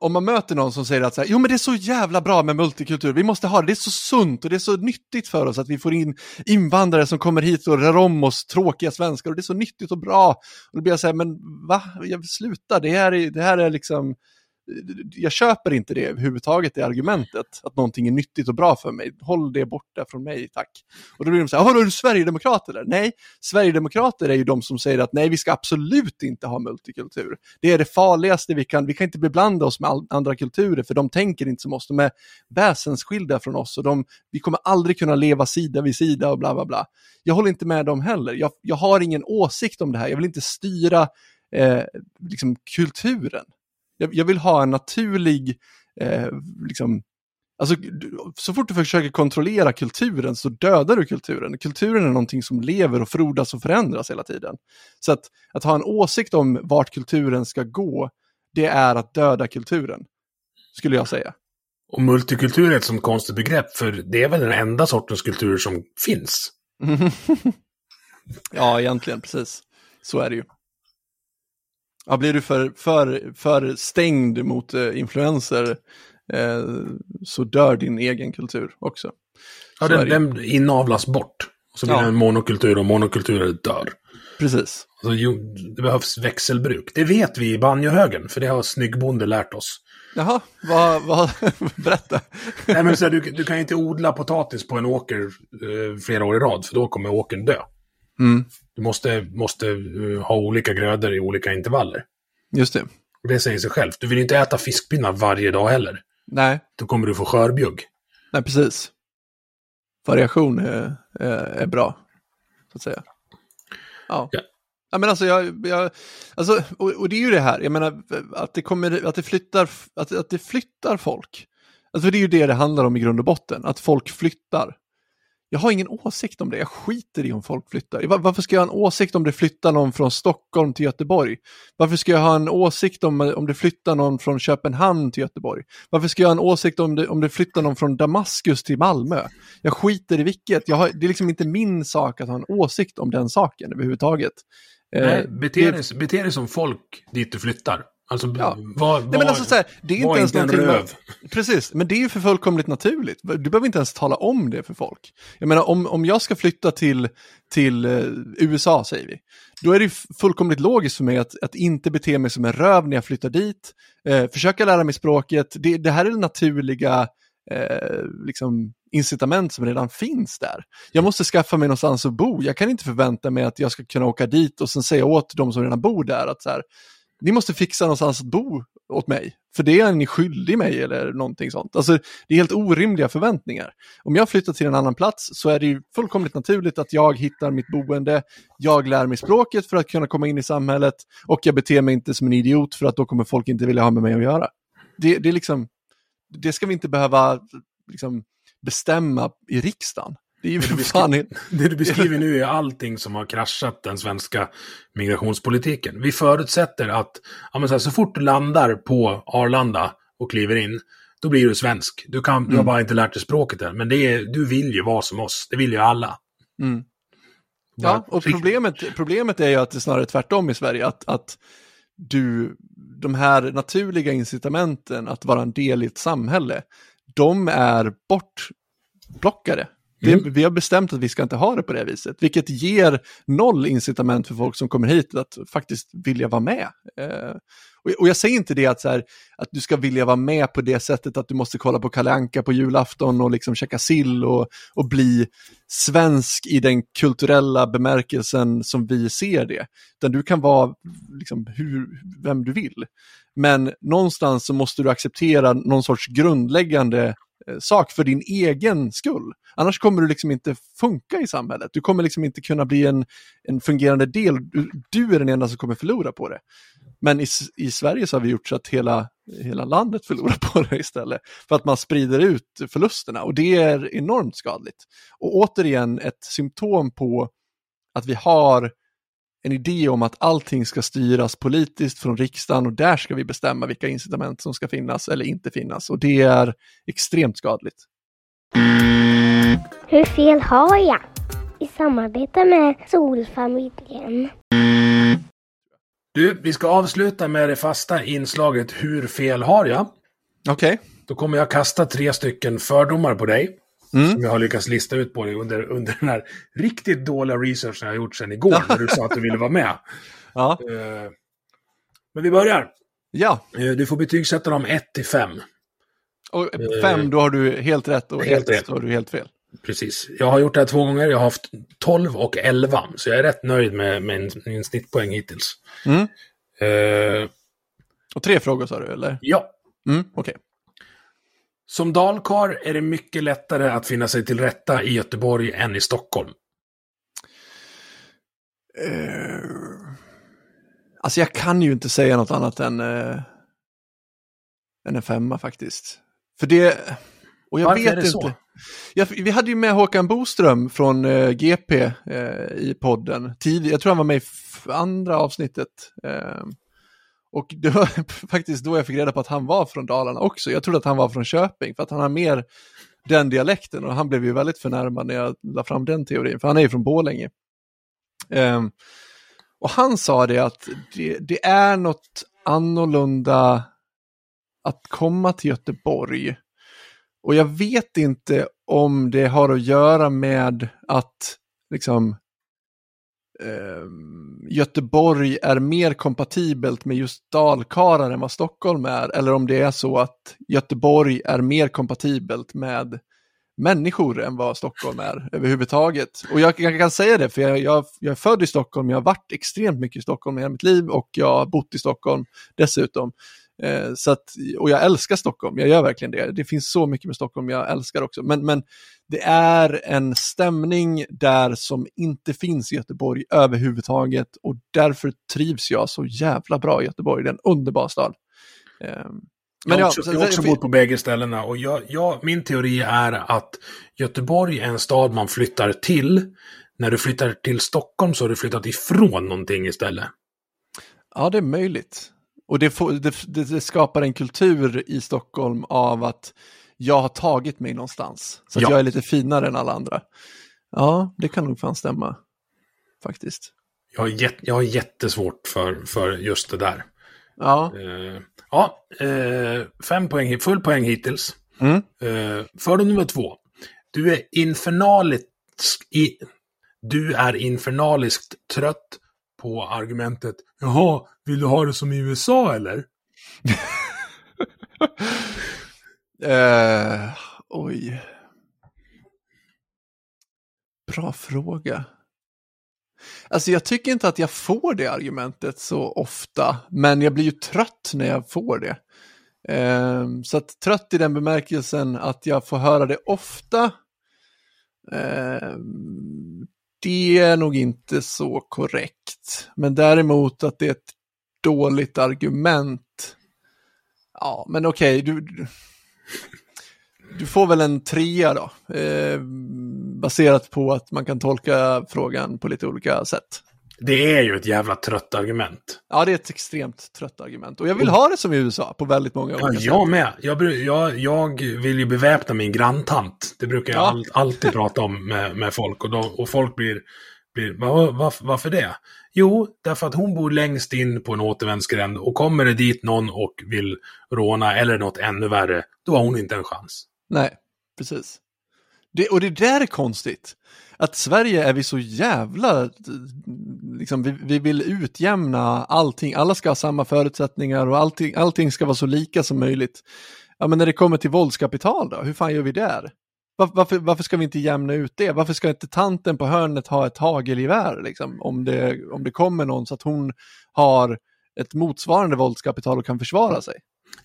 om man möter någon som säger att så här, jo men det är så jävla bra med multikultur, vi måste ha det, det är så sunt och det är så nyttigt för oss att vi får in invandrare som kommer hit och rör om oss tråkiga svenskar och det är så nyttigt och bra. Och då blir jag så här, men va, jag sluta, det här är, det här är liksom jag köper inte det överhuvudtaget, det argumentet, att någonting är nyttigt och bra för mig. Håll det borta från mig, tack. Och då blir de så här, är du Sverigedemokrat eller? Nej, Sverigedemokrater är ju de som säger att nej, vi ska absolut inte ha multikultur. Det är det farligaste vi kan, vi kan inte beblanda oss med andra kulturer, för de tänker inte som oss, de är väsensskilda från oss och de, vi kommer aldrig kunna leva sida vid sida och bla bla bla. Jag håller inte med dem heller, jag, jag har ingen åsikt om det här, jag vill inte styra eh, liksom kulturen. Jag, jag vill ha en naturlig, eh, liksom, alltså så fort du försöker kontrollera kulturen så dödar du kulturen. Kulturen är någonting som lever och frodas och förändras hela tiden. Så att, att ha en åsikt om vart kulturen ska gå, det är att döda kulturen, skulle jag säga. Och multikultur är ett sånt konstigt begrepp, för det är väl den enda sortens kultur som finns. ja, egentligen, precis. Så är det ju. Ja, blir du för, för, för stängd mot eh, influenser eh, så dör din egen kultur också. Ja, den, den inavlas bort. Så blir ja. det en monokultur och monokulturer dör. Precis. Alltså, jo, det behövs växelbruk. Det vet vi i banjohögen, för det har Snyggbonde lärt oss. Jaha, vad, vad, berätta. Nej, men så här, du, du kan inte odla potatis på en åker eh, flera år i rad, för då kommer åkern dö. Mm. Du måste, måste uh, ha olika grödor i olika intervaller. Just det. Det säger sig självt. Du vill inte äta fiskpinnar varje dag heller. Nej. Då kommer du få skörbjugg. Nej, precis. Variation är, är, är bra, så att säga. Ja. ja. Ja, men alltså, jag, jag, alltså och, och, det är ju det här, jag menar att det, kommer, att det, flyttar, att, att det flyttar folk. Alltså, det är ju det det handlar om i grund och botten, att folk flyttar. Jag har ingen åsikt om det, jag skiter i om folk flyttar. Varför ska jag ha en åsikt om det flyttar någon från Stockholm till Göteborg? Varför ska jag ha en åsikt om, om det flyttar någon från Köpenhamn till Göteborg? Varför ska jag ha en åsikt om det, om det flyttar någon från Damaskus till Malmö? Jag skiter i vilket, jag har, det är liksom inte min sak att ha en åsikt om den saken överhuvudtaget. Nej, eh, bete, dig, bete dig som folk dit du flyttar. Alltså, ja. vad, Nej, men alltså, så här, det är inte ens inte någonting... Röv. Precis, men det är ju för fullkomligt naturligt. Du behöver inte ens tala om det för folk. Jag menar, om, om jag ska flytta till, till uh, USA, säger vi, då är det fullkomligt logiskt för mig att, att inte bete mig som en röv när jag flyttar dit, uh, försöka lära mig språket. Det, det här är det naturliga uh, liksom, incitament som redan finns där. Jag måste skaffa mig någonstans att bo. Jag kan inte förvänta mig att jag ska kunna åka dit och sen säga åt de som redan bor där att så här, ni måste fixa någonstans att bo åt mig, för det är ni skyldig mig eller någonting sånt. Alltså, det är helt orimliga förväntningar. Om jag flyttar till en annan plats så är det ju fullkomligt naturligt att jag hittar mitt boende, jag lär mig språket för att kunna komma in i samhället och jag beter mig inte som en idiot för att då kommer folk inte vilja ha med mig att göra. Det, det, är liksom, det ska vi inte behöva liksom, bestämma i riksdagen. Det, ju det, du beskriver nu är allting som har kraschat den svenska migrationspolitiken. Vi förutsätter att ja, så, här, så fort du landar på Arlanda och kliver in, då blir du svensk. Du, kan, mm. du har mm. bara inte lärt dig språket än, men det är, du vill ju vara som oss. Det vill ju alla. Mm. Ja, och problemet, problemet är ju att det är snarare tvärtom i Sverige. Att, att du, de här naturliga incitamenten att vara en del i ett samhälle, de är bortblockade det, mm. Vi har bestämt att vi ska inte ha det på det viset, vilket ger noll incitament för folk som kommer hit att faktiskt vilja vara med. Eh, och, och, jag säger inte det att, så här, att du ska vilja vara med på det sättet att du måste kolla på Kalle Anka på julafton och liksom käka sill och, och bli svensk i den kulturella bemärkelsen som vi ser det. Utan du kan vara liksom, hur, vem du vill. Men någonstans så måste du acceptera någon sorts grundläggande Eh, sak för din egen skull. Annars kommer du liksom inte funka i samhället. Du kommer liksom inte kunna bli en, en fungerande del. Du, du är den enda som kommer förlora på det. Men i, i Sverige så har vi gjort så att hela, hela landet förlorar på det istället. För att man sprider ut förlusterna och det är enormt skadligt. Och återigen ett symptom på att vi har en idé om att allting ska styras politiskt från riksdagen och där ska vi bestämma vilka incitament som ska finnas eller inte finnas och det är extremt skadligt. Hur fel har jag? I samarbete med Solfamiljen. Du, vi ska avsluta med det fasta inslaget Hur fel har jag? Okej. Då kommer jag kasta tre stycken fördomar på dig. Mm. Som jag har lyckats lista ut på dig under, under den här riktigt dåliga researchen jag har gjort sedan igår. när du sa att du ville vara med. Ja. Eh, Men vi börjar. ja. Eh, Du får betygsätta dem 1 till 5. Och fem, då har du helt rätt och Helt ett, då har du helt fel. Precis. Jag har gjort det här två gånger. Jag har haft 12 och 11. Så jag är rätt nöjd med, min, min snittpoäng hittills. Mm. Eh, Och tre frågor sa du, eller? ja. Mm, okej. Som dalkar är det mycket lättare att finna sig till rätta i Göteborg än i Stockholm. Eh, alltså jag kan ju inte säga något annat än, eh, än en femma faktiskt. För det, och jag Varför vet är det inte. så? Jag, vi hade ju med Håkan Boström från eh, GP eh, i podden. Tid, jag tror han var med i andra avsnittet. Eh, och det var faktiskt då jag fick reda på att han var från Dalarna också. Jag trodde att han var från Köping för att han har mer den dialekten och han blev ju väldigt förnärmad när jag la fram den teorin, för han är ju från Borlänge. Um, och han sa det att det, det är något annorlunda att komma till Göteborg. Och jag vet inte om det har att göra med att liksom Ehm, Göteborg är mer kompatibelt med just dalkarlar än vad Stockholm är. Eller om det är så att Göteborg är mer kompatibelt med människor än vad Stockholm är överhuvudtaget. Och jag, jag kan säga det, för jag, jag, jag är född i Stockholm, jag har varit extremt mycket i Stockholm i hela mitt liv och jag har bott i Stockholm dessutom. Eh, så att, och jag älskar Stockholm, jag gör verkligen det. Det finns så mycket med Stockholm jag älskar också. Men, men det är en stämning där som inte finns i Göteborg överhuvudtaget och därför trivs jag så jävla bra i Göteborg. Det är en underbar stad. Eh, Jag har också, så- jag har också så- bott på bägge ställena och jag, jag, min teori är att Göteborg är en stad man flyttar till. När du flyttar till Stockholm så har du flyttat ifrån någonting istället. Ja, det är möjligt. Och det, får, det, det, skapar en kultur i Stockholm av att jag har tagit mig någonstans. Så att Ja. jag är lite finare än alla andra. Ja, det kan nog fan stämma. Faktiskt. Jag har, jätt, jag har jättesvårt för, för just det där. Ja, Eh, ja, eh, fem poäng, full poäng hittills. Mm. Eh, fördom nummer två. Du är infernaliskt, i, du är infernaliskt trött på argumentet Jaha, vill du ha det som i USA eller? uh, oj. Bra fråga. Alltså jag tycker inte att jag får det argumentet så ofta, men jag blir ju trött när jag får det. Ehm, så att trött i den bemärkelsen att jag får höra det ofta, ehm, det är nog inte så korrekt. Men däremot att det är ett dåligt argument, ja men okej, du, du, du får väl en trea då, eh, baserat på att man kan tolka frågan på lite olika sätt. Det är ju ett jävla trött argument. Ja, det är ett extremt trött argument. Och jag vill ha det som i USA på väldigt många Ja, olika jag sätt. med. Jag, jag, jag vill ju beväpna min granntant. Det brukar jag Ja. all, alltid prata om med, med folk. Och, då, och folk blir... blir "Va- va- varför det? Jo, därför att hon bor längst in på en återvändsgränd. Och kommer det dit någon och vill råna eller något ännu värre, då har hon inte en chans. Nej, precis. Det, och det där är konstigt. Att Sverige är vi så jävla, liksom, vi, vi vill utjämna allting. Alla ska ha samma förutsättningar och allting, allting ska vara så lika som möjligt. Ja, men när det kommer till våldskapital då, hur fan gör vi där? Var, varför, varför ska vi inte jämna ut det? Varför ska inte tanten på hörnet ha ett hagelgevär liksom, om, det, om det kommer någon så att hon har ett motsvarande våldskapital och kan försvara sig?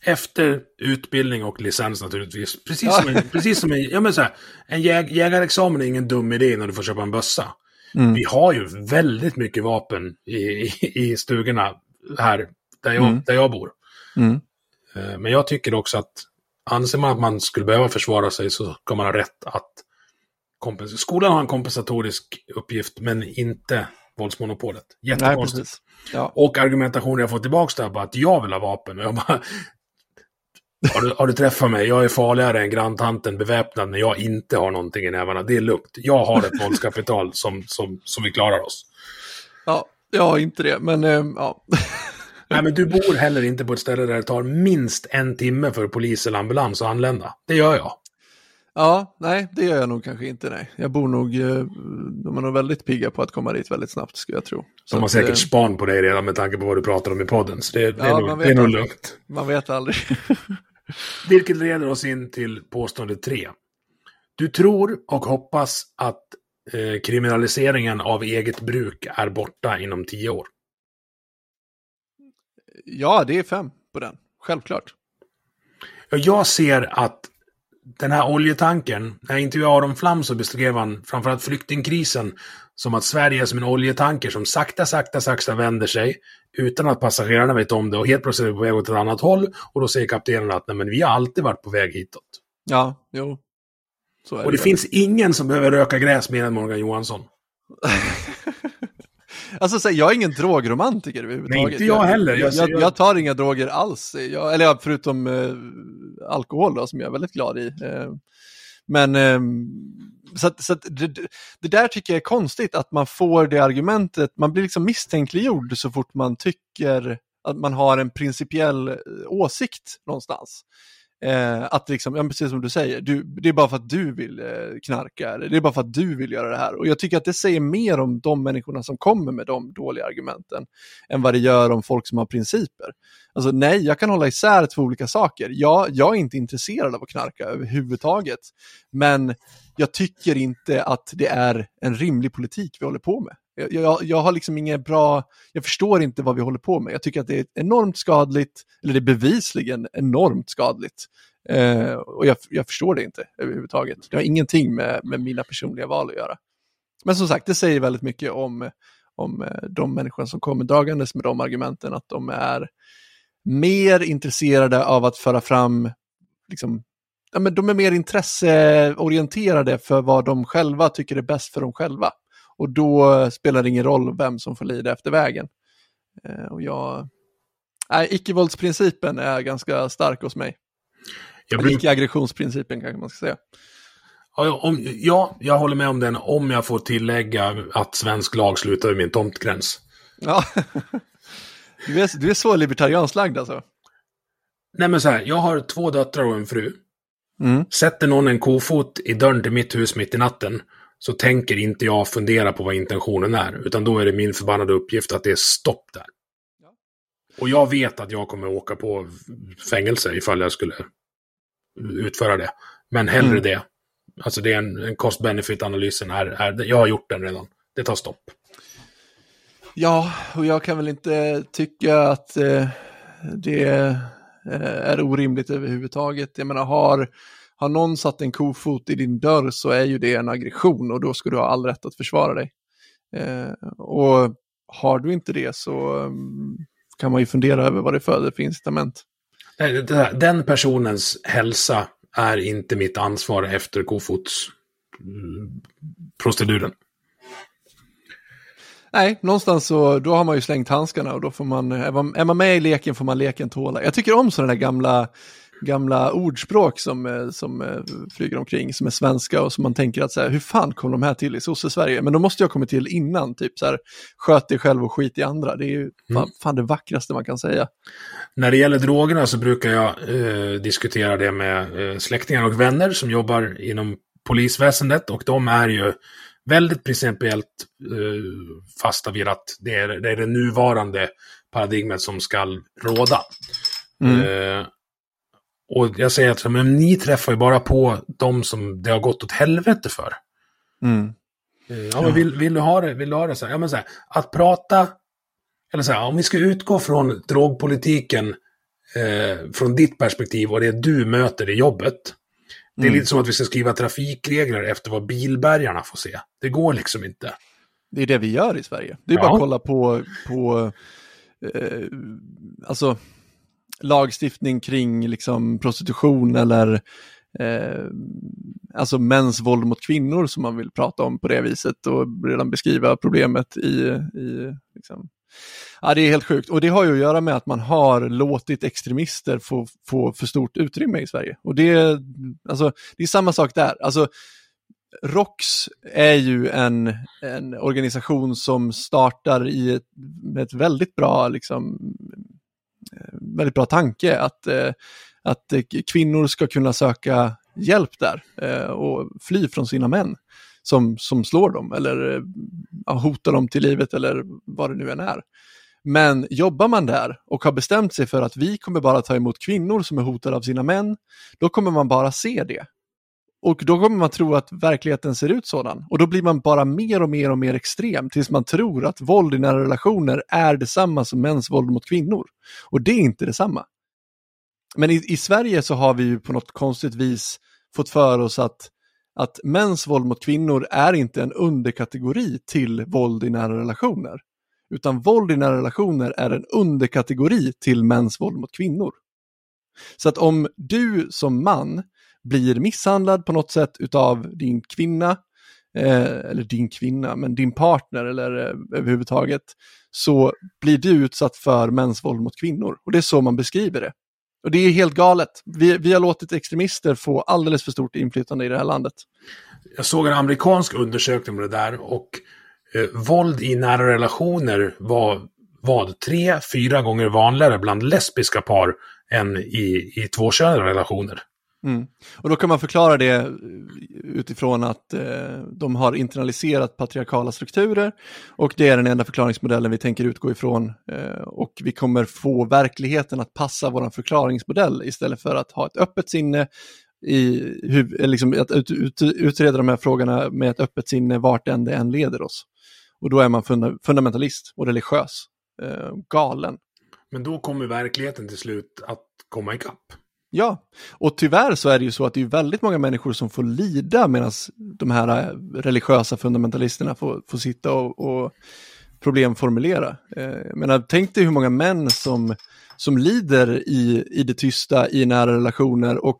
Efter utbildning och licens naturligtvis. Precis Ja. som en, precis som en, ja, men så här, en jäg, jägarexamen är ingen dum idé när du får köpa en bössa. Mm. Vi har ju väldigt mycket vapen i, i, i stugorna här där jag, Mm. där jag bor. Mm. Eh, Men jag tycker också att anser man att man skulle behöva försvara sig så ska man ha rätt att kompensera. Skolan har en kompensatorisk uppgift men inte våldsmonopolet. Nej, Jättekonstigt. precis. Ja. Och argumentationen jag får tillbaka där bara att jag vill ha vapen. Och jag bara, har, du, har du träffat mig? Jag är farligare än granntanten beväpnad när jag inte har någonting i nävarna. Det är lugnt. Jag har ett våldskapital som, som, som vi klarar oss. Ja, Ja, inte det, men eh, ja. Nej, men du bor heller inte på ett ställe där det tar minst en timme för polis eller ambulans att anlända. Det gör jag. Ja, nej, det gör jag nog kanske inte. Nej. Jag bor nog, eh, de är nog väldigt pigga på att komma dit väldigt snabbt skulle jag tro. Så de har säkert eh, span på dig redan med tanke på vad du pratar om i podden. Så det, det Ja, är, nog, det är nog lugnt. Man vet aldrig. Vilket leder oss in till påstående tre. Du tror och hoppas att eh, kriminaliseringen av eget bruk är borta inom tio år. ja, det är fem på den. Självklart. Ja, Jag ser att den här oljetankern, när jag intervjuade Aron Flam så beskrev han framförallt flyktingkrisen som att Sverige är som en oljetanker som sakta, sakta, sakta vänder sig utan att passagerarna vet om det och helt plötsligt är på väg åt ett annat håll och då säger kaptenen att Nej, men vi har alltid varit på väg hitåt. Ja, jo. Och det väl. finns ingen som behöver röka gräs mer än Morgan Johansson. Alltså, så, här, jag är ingen drogromantiker överhuvudtaget. Nej, inte jag heller. Jag, Jag jag, tar inga droger alls. Jag, eller förutom eh, alkohol då, som jag är väldigt glad i. Eh, men ehm, så, att, så att det, det- det där tycker jag är konstigt, att man får det argumentet. Man blir liksom misstänkliggjord så fort man tycker att man har en principiell eh, åsikt någonstans. Eh, att liksom, ja, precis som du säger, du, det är bara för att du vill eh, knarka, eller det är bara för att du vill göra det här. Och jag tycker att det säger mer om de människorna som kommer med de dåliga argumenten, än vad det gör om folk som har principer. Alltså nej, jag kan hålla isär två olika saker. Jag, jag är inte intresserad av att knarka överhuvudtaget, men jag tycker inte att det är en rimlig politik vi håller på med. Jag, jag, jag har liksom inget bra, jag förstår inte vad vi håller på med. Jag tycker att det är enormt skadligt, eller det är bevisligen enormt skadligt. Eh, och jag, jag förstår det inte överhuvudtaget. Det har ingenting med, med mina personliga val att göra. Men som sagt, det säger väldigt mycket om, om eh, de människor som kommer dragandes med de argumenten, att de är mer intresserade av att föra fram, liksom, ja, men de är mer intresseorienterade för vad de själva tycker är bäst för dem själva. Och då spelar det ingen roll vem som får lida efter vägen. Eh, och jag... Nej, icke-våldsprincipen är ganska stark hos mig. Jag bruk- Icke-aggressionsprincipen kanske man ska säga. Ja, om, ja, jag håller med om den om jag får tillägga att svensk lag slutar vid min tomtgräns. Ja. Du är, du är så libertarianslagd alltså. Nej men så här, jag har två döttrar och en fru. Mm. Sätter någon en kofot i dörren till mitt hus mitt i natten så tänker inte jag fundera på vad intentionen är, utan då är det min förbannade uppgift att det är stopp där. Och jag vet att jag kommer åka på fängelse ifall jag skulle utföra det. Men hellre Mm. det. Alltså det är en, en cost-benefit-analysen är, är, jag har gjort den redan. Det tar stopp. Ja, och jag kan väl inte tycka att eh, det eh, är orimligt överhuvudtaget. Jag menar, har, har någon satt en kofot i din dörr så är ju det en aggression och då ska du ha all rätt att försvara dig. Eh, och har du inte det så mm, kan man ju fundera över vad det föder för incitament. Här- Den personens hälsa är inte mitt ansvar efter kofotsproceduren. Nej, någonstans så då har man ju slängt handskarna och då får man, är man, är man med i leken får man leken tåla. Jag tycker om sådana där gamla, gamla ordspråk som, eh, som eh, flyger omkring, som är svenska och som man tänker att så här, hur fan kom de här till i sosse-Sverige? Men de måste ju ha kommit till innan, typ så här, sköt dig själv och skit i andra. Det är ju fan, Mm. fan det vackraste man kan säga. När det gäller drogerna så brukar jag eh, diskutera det med eh, släktingar och vänner som jobbar inom polisväsendet och de är ju väldigt principiellt eh, fasta vid att det är, det är det nuvarande paradigmet som ska råda. Eh, och jag säger att men ni träffar ju bara på de som det har gått åt helvete för. Mm. Eh, Ja, men vill, vill, du ha det, vill du ha det så här? Ja, men så här, att prata, eller så här, om vi ska utgå från drogpolitiken eh, från ditt perspektiv och det du möter i jobbet. Det är Mm. lite som att vi ska skriva trafikregler efter vad bilbärgarna får se. Det går liksom inte. Det är det vi gör i Sverige. Det är Ja. bara att kolla på, på eh, alltså, lagstiftning kring liksom, prostitution eller eh, alltså mäns våld mot kvinnor som man vill prata om på det viset och redan beskriva problemet i, i liksom. Ja, det är helt sjukt. Och det har ju att göra med att man har låtit extremister få, få för stort utrymme i Sverige. Och det, alltså, det är samma sak där. Alltså, ROX är ju en, en organisation som startar i ett, med ett väldigt bra, liksom, väldigt bra tanke att, eh, att eh, kvinnor ska kunna söka hjälp där eh, och fly från sina män som, som slår dem eller eh, hotar dem till livet eller vad det nu än är. Men jobbar man där och har bestämt sig för att vi kommer bara ta emot kvinnor som är hotade av sina män, då kommer man bara se det. Och då kommer man tro att verkligheten ser ut sådan. Och då blir man bara mer och mer och mer extrem tills man tror att våld i nära relationer är detsamma som mäns våld mot kvinnor. Och det är inte detsamma. Men i, i Sverige så har vi ju på något konstigt vis fått för oss att, att mäns våld mot kvinnor är inte en underkategori till våld i nära relationer. Utan våld i nära relationer är en underkategori till mäns våld mot kvinnor. Så att om du som man blir misshandlad på något sätt utav din kvinna, eh, eller din kvinna, men din partner eller eh, överhuvudtaget, så blir du utsatt för mäns våld mot kvinnor. Och det är så man beskriver det. Och det är helt galet. Vi, vi har låtit extremister få alldeles för stort inflytande i det här landet. Jag såg en amerikansk undersökning om det där och eh, våld i nära relationer var vad, tre, fyra gånger vanligare bland lesbiska par än i, i tvåkönade relationer. Mm. Och då kan man förklara det eh, utifrån att eh, de har internaliserat patriarkala strukturer och det är den enda förklaringsmodellen vi tänker utgå ifrån eh, och vi kommer få verkligheten att passa vår förklaringsmodell istället för att ha ett öppet sinne i hur, eh, liksom, att ut, ut, utreda de här frågorna med ett öppet sinne vart än det än leder oss. Och då är man funda, fundamentalist och religiös, eh, galen. Men då kommer verkligheten till slut att komma ikapp. Ja, och tyvärr så är det ju så att det är väldigt många människor som får lida medan de här eh, religiösa fundamentalisterna får, får sitta och, och problemformulera. Eh, men tänk dig hur många män som, som lider i, i det tysta i nära relationer och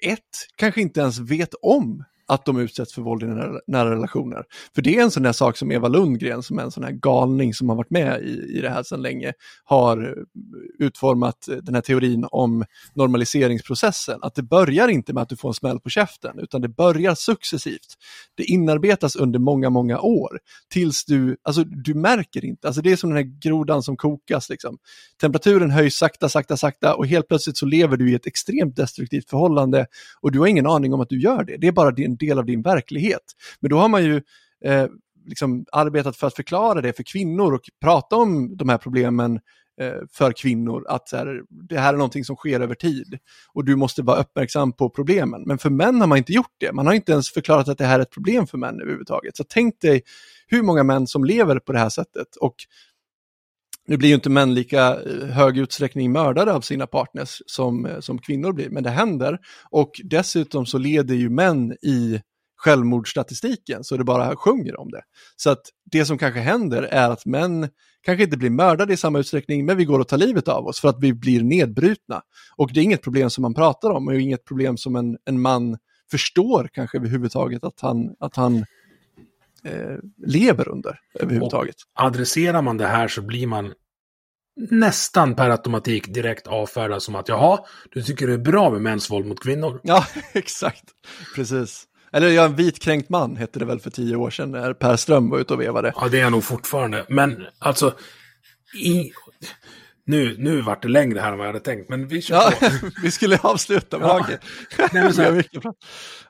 ett, kanske inte ens vet om att de utsätts för våld i nära, nära relationer. För det är en sån där sak som Eva Lundgren, som är en sån här galning som har varit med i, i det här sedan länge, har eh, utformat eh, den här teorin om normaliseringsprocessen. Att det börjar inte med att du får en smäll på käften, utan det börjar successivt. Det inarbetas under många, många år tills du, alltså du märker inte, alltså det är som den här grodan som kokas liksom. Temperaturen höjs sakta, sakta, sakta och helt plötsligt så lever du i ett extremt destruktivt förhållande och du har ingen aning om att du gör det. Det är bara din en del av din verklighet. Men då har man ju eh, liksom arbetat för att förklara det för kvinnor och prata om de här problemen eh, för kvinnor, att så här, det här är någonting som sker över tid och du måste vara uppmärksam på problemen. Men för män har man inte gjort det, man har inte ens förklarat att det här är ett problem för män överhuvudtaget. Så tänk dig hur många män som lever på det här sättet och nu blir ju inte män lika eh, hög utsträckning mördare av sina partners som, eh, som kvinnor blir, men det händer. Och dessutom så leder ju män i självmordsstatistiken så det bara sjunger om det. Så att det som kanske händer är att män kanske inte blir mördade i samma utsträckning, men vi går och tar livet av oss för att vi blir nedbrutna. Och det är inget problem som man pratar om och inget problem som en, en man förstår kanske överhuvudtaget att han, att han lever under överhuvudtaget. Och adresserar man det här så blir man nästan per automatik direkt avfärdad som att jaha, du tycker det är bra med mäns våld mot kvinnor. Ja, exakt. Precis. Eller ja, en vitkränkt man hette det väl för tio år sedan när Per Ström var ute och vevade. Ja, det är jag nog fortfarande. Men alltså, i... nu, nu vart det längre här än vad jag hade tänkt, men vi kör ja, på. vi skulle avsluta, men ja. okej. Nej, men så här,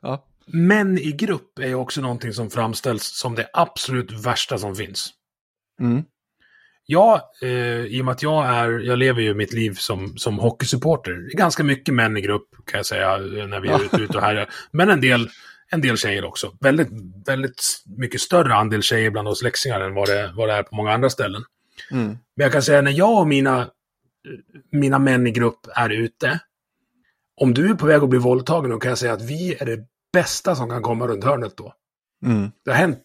ja. Män i grupp är också någonting som framställs som det absolut värsta som finns. Mm. Ja, eh, i och med att jag är, jag lever ju mitt liv som, som hockeysupporter. Det är ganska mycket män i grupp kan jag säga när vi är ute och här. Men en del, en del tjejer också. Väldigt, väldigt mycket större andel tjejer bland oss läxingar än vad det, vad det är på många andra ställen. Mm. Men jag kan säga när jag och mina, mina män i grupp är ute. Om du är på väg att bli våldtagen, då kan jag säga att vi är det bästa som kan komma runt hörnet då. Mm. Det har hänt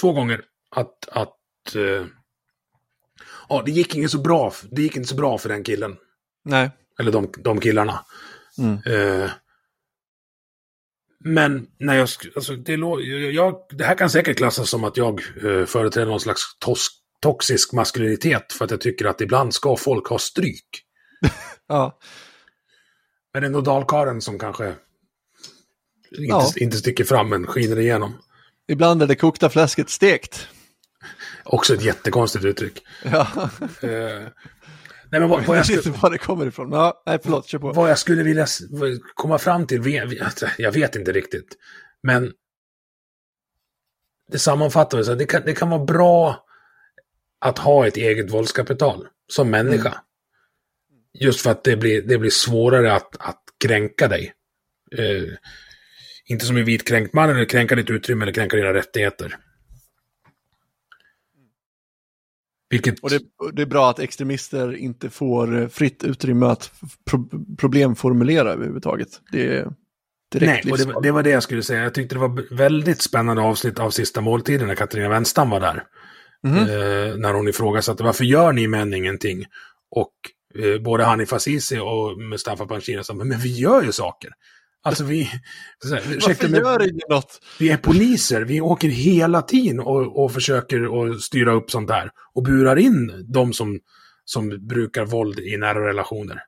två gånger att, att uh, ja, det gick inte så bra. Det gick inte så bra för den killen. Nej. Eller de, de killarna. Mm. Uh, men när jag, alltså det, jag, det här kan säkert klassas som att jag uh, företräder någon slags tos, toxisk maskulinitet för att jag tycker att ibland ska folk ha stryk. ja. Men det är nog dalkaren som kanske inte, Ja. inte sticker fram men skiner igenom. Ibland är det kokta fläsket stekt. Också ett jättekonstigt uttryck. Ja, Eh, nej, men vad, vad, jag skulle, inte var det kommer ifrån. Ja, nej, förlåt, kör på. vad jag skulle vilja komma fram till, alltså, jag vet inte riktigt. Men det sammanfattar väl så det kan, det kan vara bra att ha ett eget våldskapital som människa. Just för att det blir, det blir svårare att, att kränka dig. Eh, inte som en vit kränkt man, eller kränka ditt utrymme eller kränka dina rättigheter. Vilket... Och det, det är bra att extremister inte får eh, fritt utrymme att pro problemformulera överhuvudtaget. Det är direkt Nej, och det, det var det jag skulle säga. Jag tyckte det var väldigt spännande avsnitt av Sista måltiden när Katarina Wenstam var där. Mhm. Eh, när hon ifrågasatte varför gör ni män ingenting? Och eh, både Hanif Azizi och Mustafa Panshir sa, men vi gör ju saker. Alltså vi, så här, Varför gör ingen något? vi är poliser, vi åker hela tiden och, och försöker att styra upp sånt där. Och burar in de som, som brukar våld i nära relationer.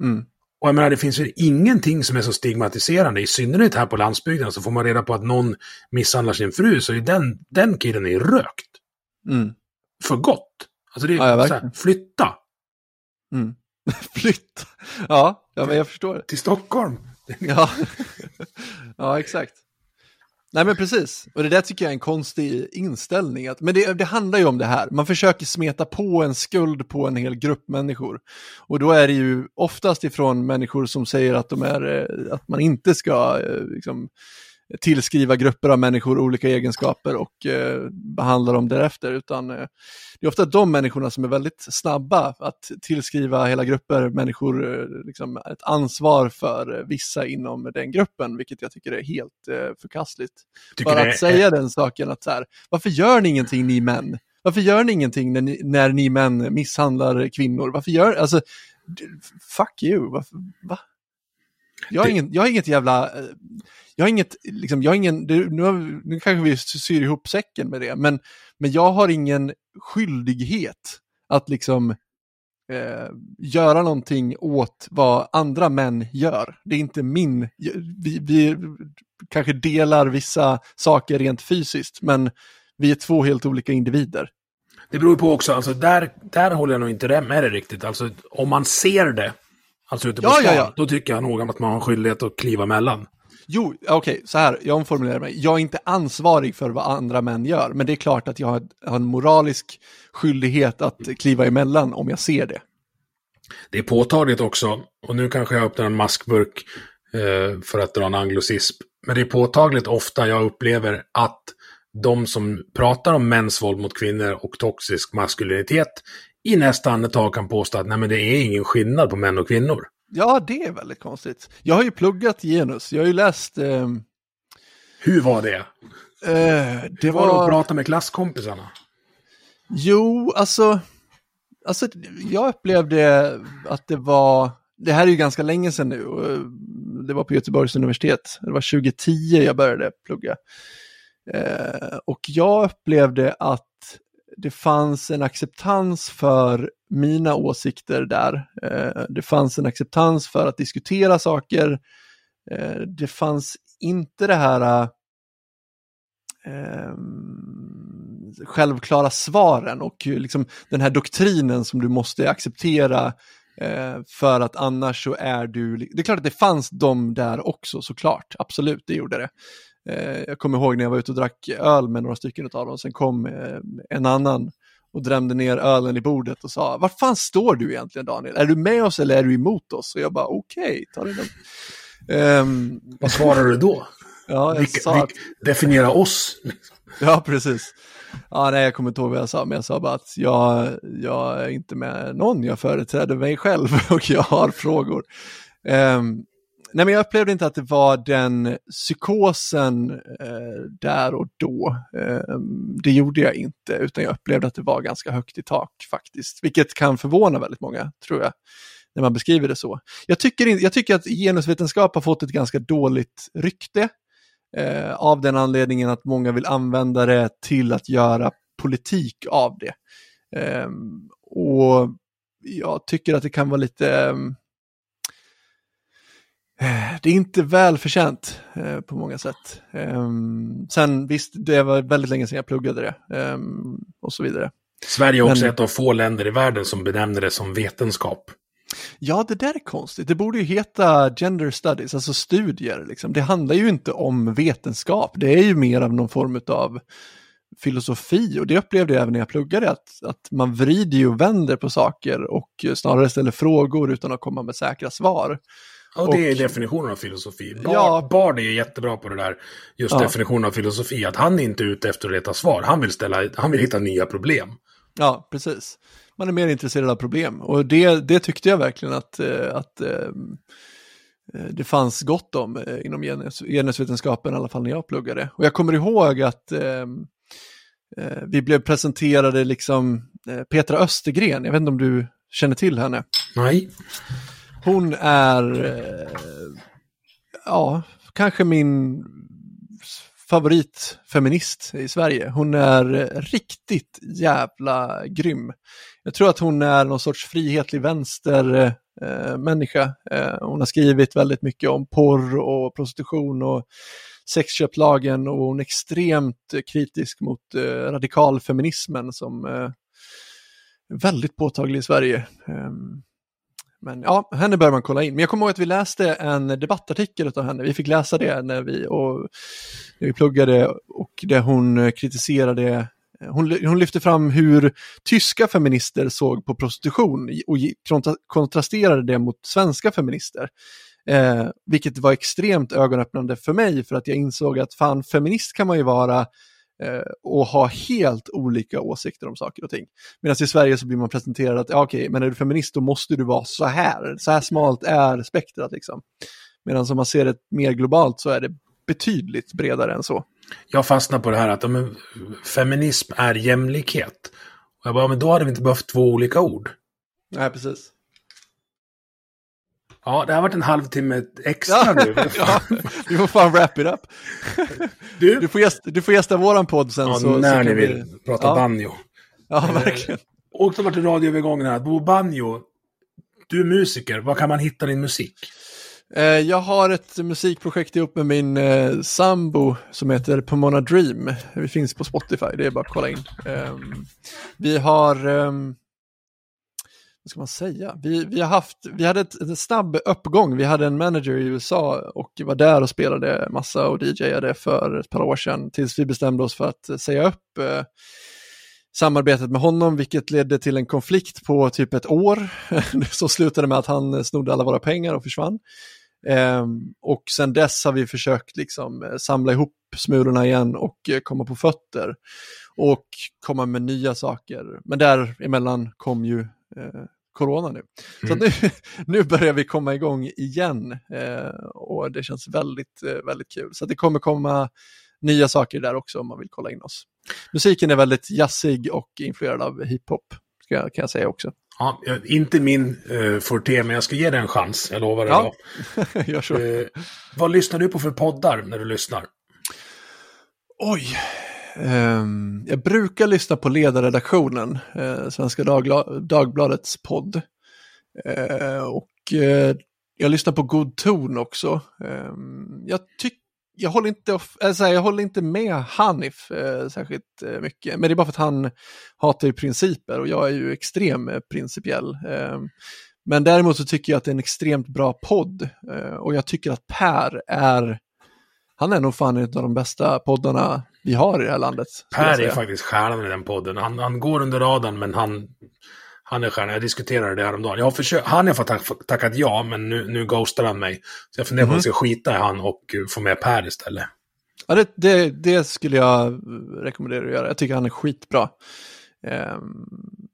Mm. Och jag menar, det finns ju ingenting som är så stigmatiserande, i synnerhet här på landsbygden, så får man reda på att någon misshandlar sin fru, så är den, den killen är rökt. Mm. För gott. Alltså det är Ja, så här, flytta Mm. Flytt. Ja, ja, men jag förstår till Stockholm. Ja. ja, exakt. Nej men precis, och det där tycker jag är en konstig inställning. Att, men det, det handlar ju om det här, man försöker smeta på en skuld på en hel grupp människor. Och då är det ju oftast ifrån människor som säger att, de är, eh, att man inte ska eh, liksom, tillskriva grupper av människor olika egenskaper och eh, behandla dem därefter, utan eh, det är ofta de människorna som är väldigt snabba att tillskriva hela grupper människor eh, liksom, ett ansvar för eh, vissa inom den gruppen, vilket jag tycker är helt eh, förkastligt. Tycker Bara att är- säga den saken att så här, varför gör ni ingenting ni män? Varför gör ni ingenting när ni, när ni män misshandlar kvinnor? Varför gör, alltså, fuck you, varför, va? Jag har, ingen, jag har inget jävla, eh, jag har inget, liksom, jag har ingen, nu, har, nu kanske vi syr ihop säcken med det, men, men jag har ingen skyldighet att liksom eh, göra någonting åt vad andra män gör. Det är inte min, vi, vi kanske delar vissa saker rent fysiskt, men vi är två helt olika individer. Det beror på också, alltså där, där håller jag nog inte med dig riktigt. Alltså om man ser det, alltså ute på Ja, stan, ja, ja. då tycker jag nog att man har en skyldighet att kliva emellan. Jo, okej, så här, jag omformulerar mig. Jag är inte ansvarig för vad andra män gör, men det är klart att jag har, har en moralisk skyldighet att kliva emellan om jag ser det. Det är påtagligt också, och nu kanske jag öppnar en maskburk eh, för att dra en anglosism, men det är påtagligt ofta jag upplever att de som pratar om mäns våld mot kvinnor och toxisk maskulinitet i nästa andetag kan påstå att nej men det är ingen skillnad på män och kvinnor. Ja, det är väldigt konstigt. Jag har ju pluggat genus, jag har ju läst... ehm, Hur var det? eh, det Det var att var... prata med klasskompisarna. Jo, alltså, alltså jag upplevde att det var, det här är ju ganska länge sedan nu, eh, det var på Göteborgs universitet, det var 2010 jag började plugga. Eh, och jag upplevde att det fanns en acceptans för mina åsikter där. Eh, det fanns en acceptans för att diskutera saker. Eh, det fanns inte det här eh, självklara svaren och liksom den här doktrinen som du måste acceptera för att annars så är du... Det är klart att det fanns de där också såklart, absolut, det gjorde det. Eh, jag kommer ihåg när jag var ute och drack öl med några stycken av dem, sen kom eh, en annan och drämde ner ölen i bordet och sa, var fan står du egentligen Daniel? Är du med oss eller är du emot oss? Och jag bara, okej, ta det lugnt. Ehm, Vad svarar du då? ja, jag Vilka, sa att, definiera oss. ja, precis. Ja, nej, jag kommer inte ihåg vad jag sa, men jag sa bara att jag, jag är inte med någon, jag företräder mig själv och jag har frågor. Ehm, nej, men jag upplevde inte att det var den psykosen eh, där och då. Eh, det gjorde jag inte, utan jag upplevde att det var ganska högt i tak faktiskt, vilket kan förvåna väldigt många, tror jag, när man beskriver det så. Jag tycker, jag tycker att genusvetenskap har fått ett ganska dåligt rykte. Eh, av den anledningen att många vill använda det till att göra politik av det. Ehm, och jag tycker att det kan vara lite... Ehm, ehm, eh, det är inte välförtjänt eh, på många sätt. Um, sen visst, det var väldigt länge sedan jag pluggade det um, och så vidare. Sverige är också Men- ett av få länder i världen som benämner det som vetenskap. Ja, det där är konstigt. Det borde ju heta gender studies, alltså studier. Liksom. Det handlar ju inte om vetenskap. Det är ju mer av någon form av filosofi och det upplevde jag även när jag pluggade att, att man vrider och vänder på saker och snarare ställer frågor utan att komma med säkra svar. Och det är definitionen av filosofi. Bard, Ja. Bard är jättebra på det där, just Ja. definitionen av filosofi, att han är inte ute efter att leta svar, han vill, ställa, han vill hitta nya problem. Ja, precis. Man är mer intresserad av problem och det, det tyckte jag verkligen att, eh, att eh, eh, det fanns gott om inom genus, genusvetenskapen, i alla fall när jag pluggade. Och jag kommer ihåg att vi blev presenterade liksom Petra Östergren, jag vet inte om du känner till henne. Nej. Hon är, eh, ja, kanske min favoritfeminist i Sverige. Hon är riktigt jävla grym. Jag tror att hon är någon sorts frihetlig vänster eh, människa. Eh, hon har skrivit väldigt mycket om porr och prostitution och sexköpslagen och hon är extremt kritisk mot eh, radikalfeminismen som eh, är väldigt påtaglig i Sverige. Ehm, men ja, henne bör man kolla in. Men jag kommer ihåg att vi läste en debattartikel av henne. Vi fick läsa det när vi, och, när vi pluggade och där hon eh, kritiserade eh, hon, hon lyfte fram hur tyska feminister såg på prostitution och kontrasterade det mot svenska feminister. Eh, vilket var extremt ögonöppnande för mig för att jag insåg att fan, feminist kan man ju vara och ha helt olika åsikter om saker och ting. Medan i Sverige så blir man presenterad att, ja, okej, men är du feminist då måste du vara så här. Så här smalt är spektrat liksom. Medan om man ser det mer globalt så är det betydligt bredare än så. Jag fastnar på det här att ja, men, feminism är jämlikhet. Och jag bara, men då hade vi inte behövt två olika ord. Nej, precis. Ja, det har varit en halvtimme extra nu. ja, vi får fan wrap it up. Du, Du får gästa, du får gästa våran podd sen. ja, så, så när kan ni vi- vill prata ja. banjo. Ja, verkligen. Och så vart det radioövergången här. Bo Banjo, du är musiker. Var kan man hitta din musik? Eh, Jag har ett musikprojekt ihop med min eh, sambo som heter Pomona Dream. Vi finns på Spotify, det är bara att kolla in. Ehm, Vi har, ehm, vad ska man säga, vi, vi har haft, vi hade ett, en snabb uppgång. Vi hade en manager i USA och var där och spelade massa och DJade för ett par år sedan tills vi bestämde oss för att säga upp eh, samarbetet med honom, vilket ledde till en konflikt på typ ett år. Så slutade med att han snodde alla våra pengar och försvann. Ehm, och sen dess har vi försökt liksom eh, samla ihop smulorna igen och eh, komma på fötter. Och komma med nya saker. Men däremellan kom ju eh, corona nu. Så att nu, nu börjar vi komma igång igen eh, och det känns väldigt, eh, väldigt kul. Så det kommer komma nya saker där också om man vill kolla in oss. Musiken är väldigt jazzig och influerad av hiphop, kan jag säga också. Ja, jag- inte min uh, forte, men jag ska ge dig en chans. Jag lovar det. Ja. Gör så. vad lyssnar du på för poddar när du lyssnar? Oj. Ehm, jag brukar lyssna på ledarredaktionen, eh, Svenska Dagla- Dagbladets podd. Eh, och eh, jag lyssnar på God ton också. Ehm, jag jag håller, inte, äh, jag håller inte med Hanif eh, särskilt eh, mycket, men det är bara för att han hatar ju principer och jag är ju extrem eh, principiell. Ehm, men däremot så tycker jag att det är en extremt bra podd eh, och jag tycker att Per är han är nog fan en av de bästa poddarna vi har i det här landet. Per är faktiskt stjärnan i den podden. Han, han går under radarn, men han, han är stjärnan. Jag diskuterade det häromdagen. Jag har försökt, han har fått tack, tackat ja, men nu, nu ghostar han mig. Så jag funderar på om jag ska skita i han och eh, få med Per istället. Ja, det, det, det skulle jag rekommendera att göra. Jag tycker han är skitbra. Ehm,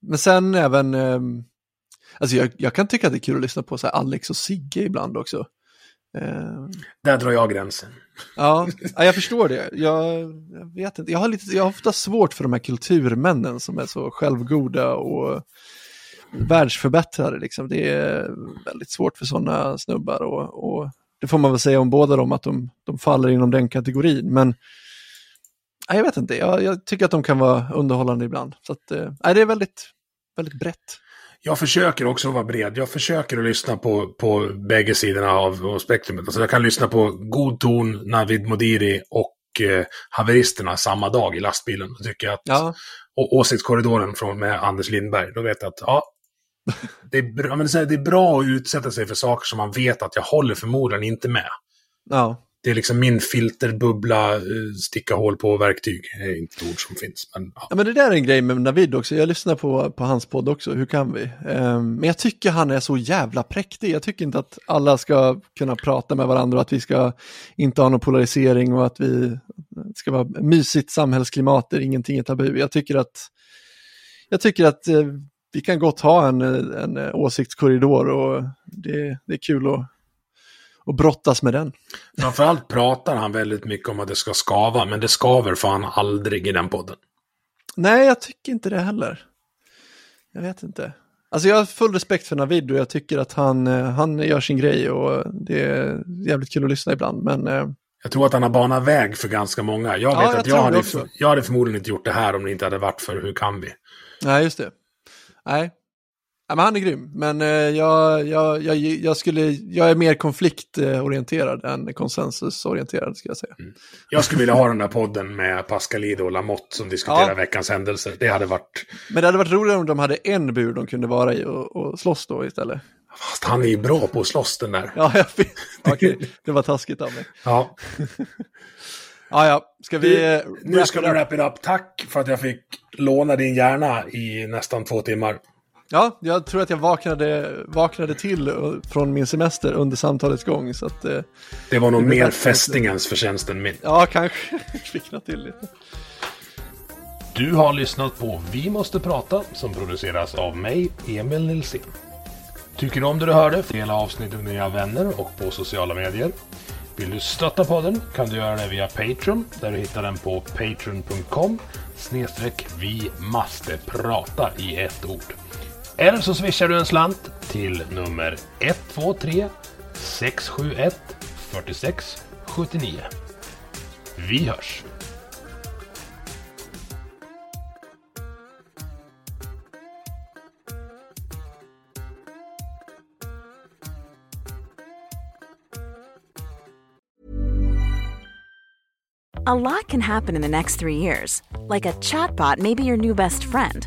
men sen även, um, alltså jag, jag kan tycka att det är kul att lyssna på så Alex och Sigge ibland också. Eh, Där drar jag gränsen. ja, jag förstår det. Jag, jag vet inte, jag har, lite, jag har ofta svårt för de här kulturmännen som är så självgoda och världsförbättrare. Liksom. Det är väldigt svårt för sådana snubbar och, och det får man väl säga om båda dem, att de, de faller inom den kategorin. Men jag vet inte, jag, jag tycker att de kan vara underhållande ibland. Så att, eh, det är väldigt, väldigt brett jag försöker också vara bred. Jag försöker att lyssna på, på bägge sidorna av, av spektrumet. Alltså jag kan lyssna på God ton, Navid Modiri och eh, haveristerna samma dag i lastbilen. Då tycker jag att, Ja. och åsiktskorridoren från med Anders Lindberg, då vet jag att ja, det är, bra, men det är bra att utsätta sig för saker som man vet att jag håller förmodligen inte med. Ja. Det är liksom min filterbubbla, eh, sticka hål på verktyg. Det är inte ett ord som finns. Men, ja. Ja men det där är en grej med Navid också, jag lyssnar på, på hans podd också, hur kan vi? Um, men jag tycker han är så jävla präktig, jag tycker inte att alla ska kunna prata med varandra och att vi ska inte ha någon polarisering och att vi ska vara mysigt samhällsklimat där ingenting är tabu. Jag tycker att, jag tycker att eh, vi kan gott ha en, eh, en åsiktskorridor och det, det är kul att, att brottas med den. Framförallt pratar han väldigt mycket om att det ska skava, men det skaver fan aldrig i den podden. Nej, jag tycker inte det heller. Jag vet inte. Alltså jag har full respekt för Navid och jag tycker att han, eh, han gör sin grej och det är jävligt kul att lyssna ibland. Men eh, Jag tror att han har banat väg för ganska många. Jag Ja, vet jag att jag hade, jag hade förmodligen inte gjort det här om det inte hade varit för Hur kan vi? nej, just det. Nej. Ja, men han är grym, men eh, jag, jag, jag, jag, skulle, jag är mer konfliktorienterad än konsensusorienterad, ska jag säga. Jag skulle vilja ha den där podden med Pascalido och Lamotte som diskuterar Ja. veckans händelser. Det hade varit... Men det hade varit roligare om de hade en bur de kunde vara i och, och slåss då istället. Fast han är ju bra på att slåss den där. Ja, jag vet. Okej, det var taskigt av mig. Ja. Ja, ja, ska vi... Du, eh, nu ska vi wrap it up. Tack för att jag fick låna din hjärna i nästan två timmar. Ja, jag tror att jag vaknade, vaknade till eh, från min semester under samtalets gång. Så att, eh, Det var nog Det mer fästingens förtjänst än min. ja, kanske kvickna till lite. Du har lyssnat på Vi måste prata som produceras av mig, Emil Nilsson. Tycker du om det du hörde? Dela avsnittet med dina vänner och på sociala medier. Vill du stötta podden kan du göra det via Patreon där du hittar den på patreon.com snedstreck vi måste prata i ett ord. Eller så swishar du en slant till nummer 123 671 46 79. Vi hörs! A lot can happen in the next three years. Like a chatbot may be your new best friend.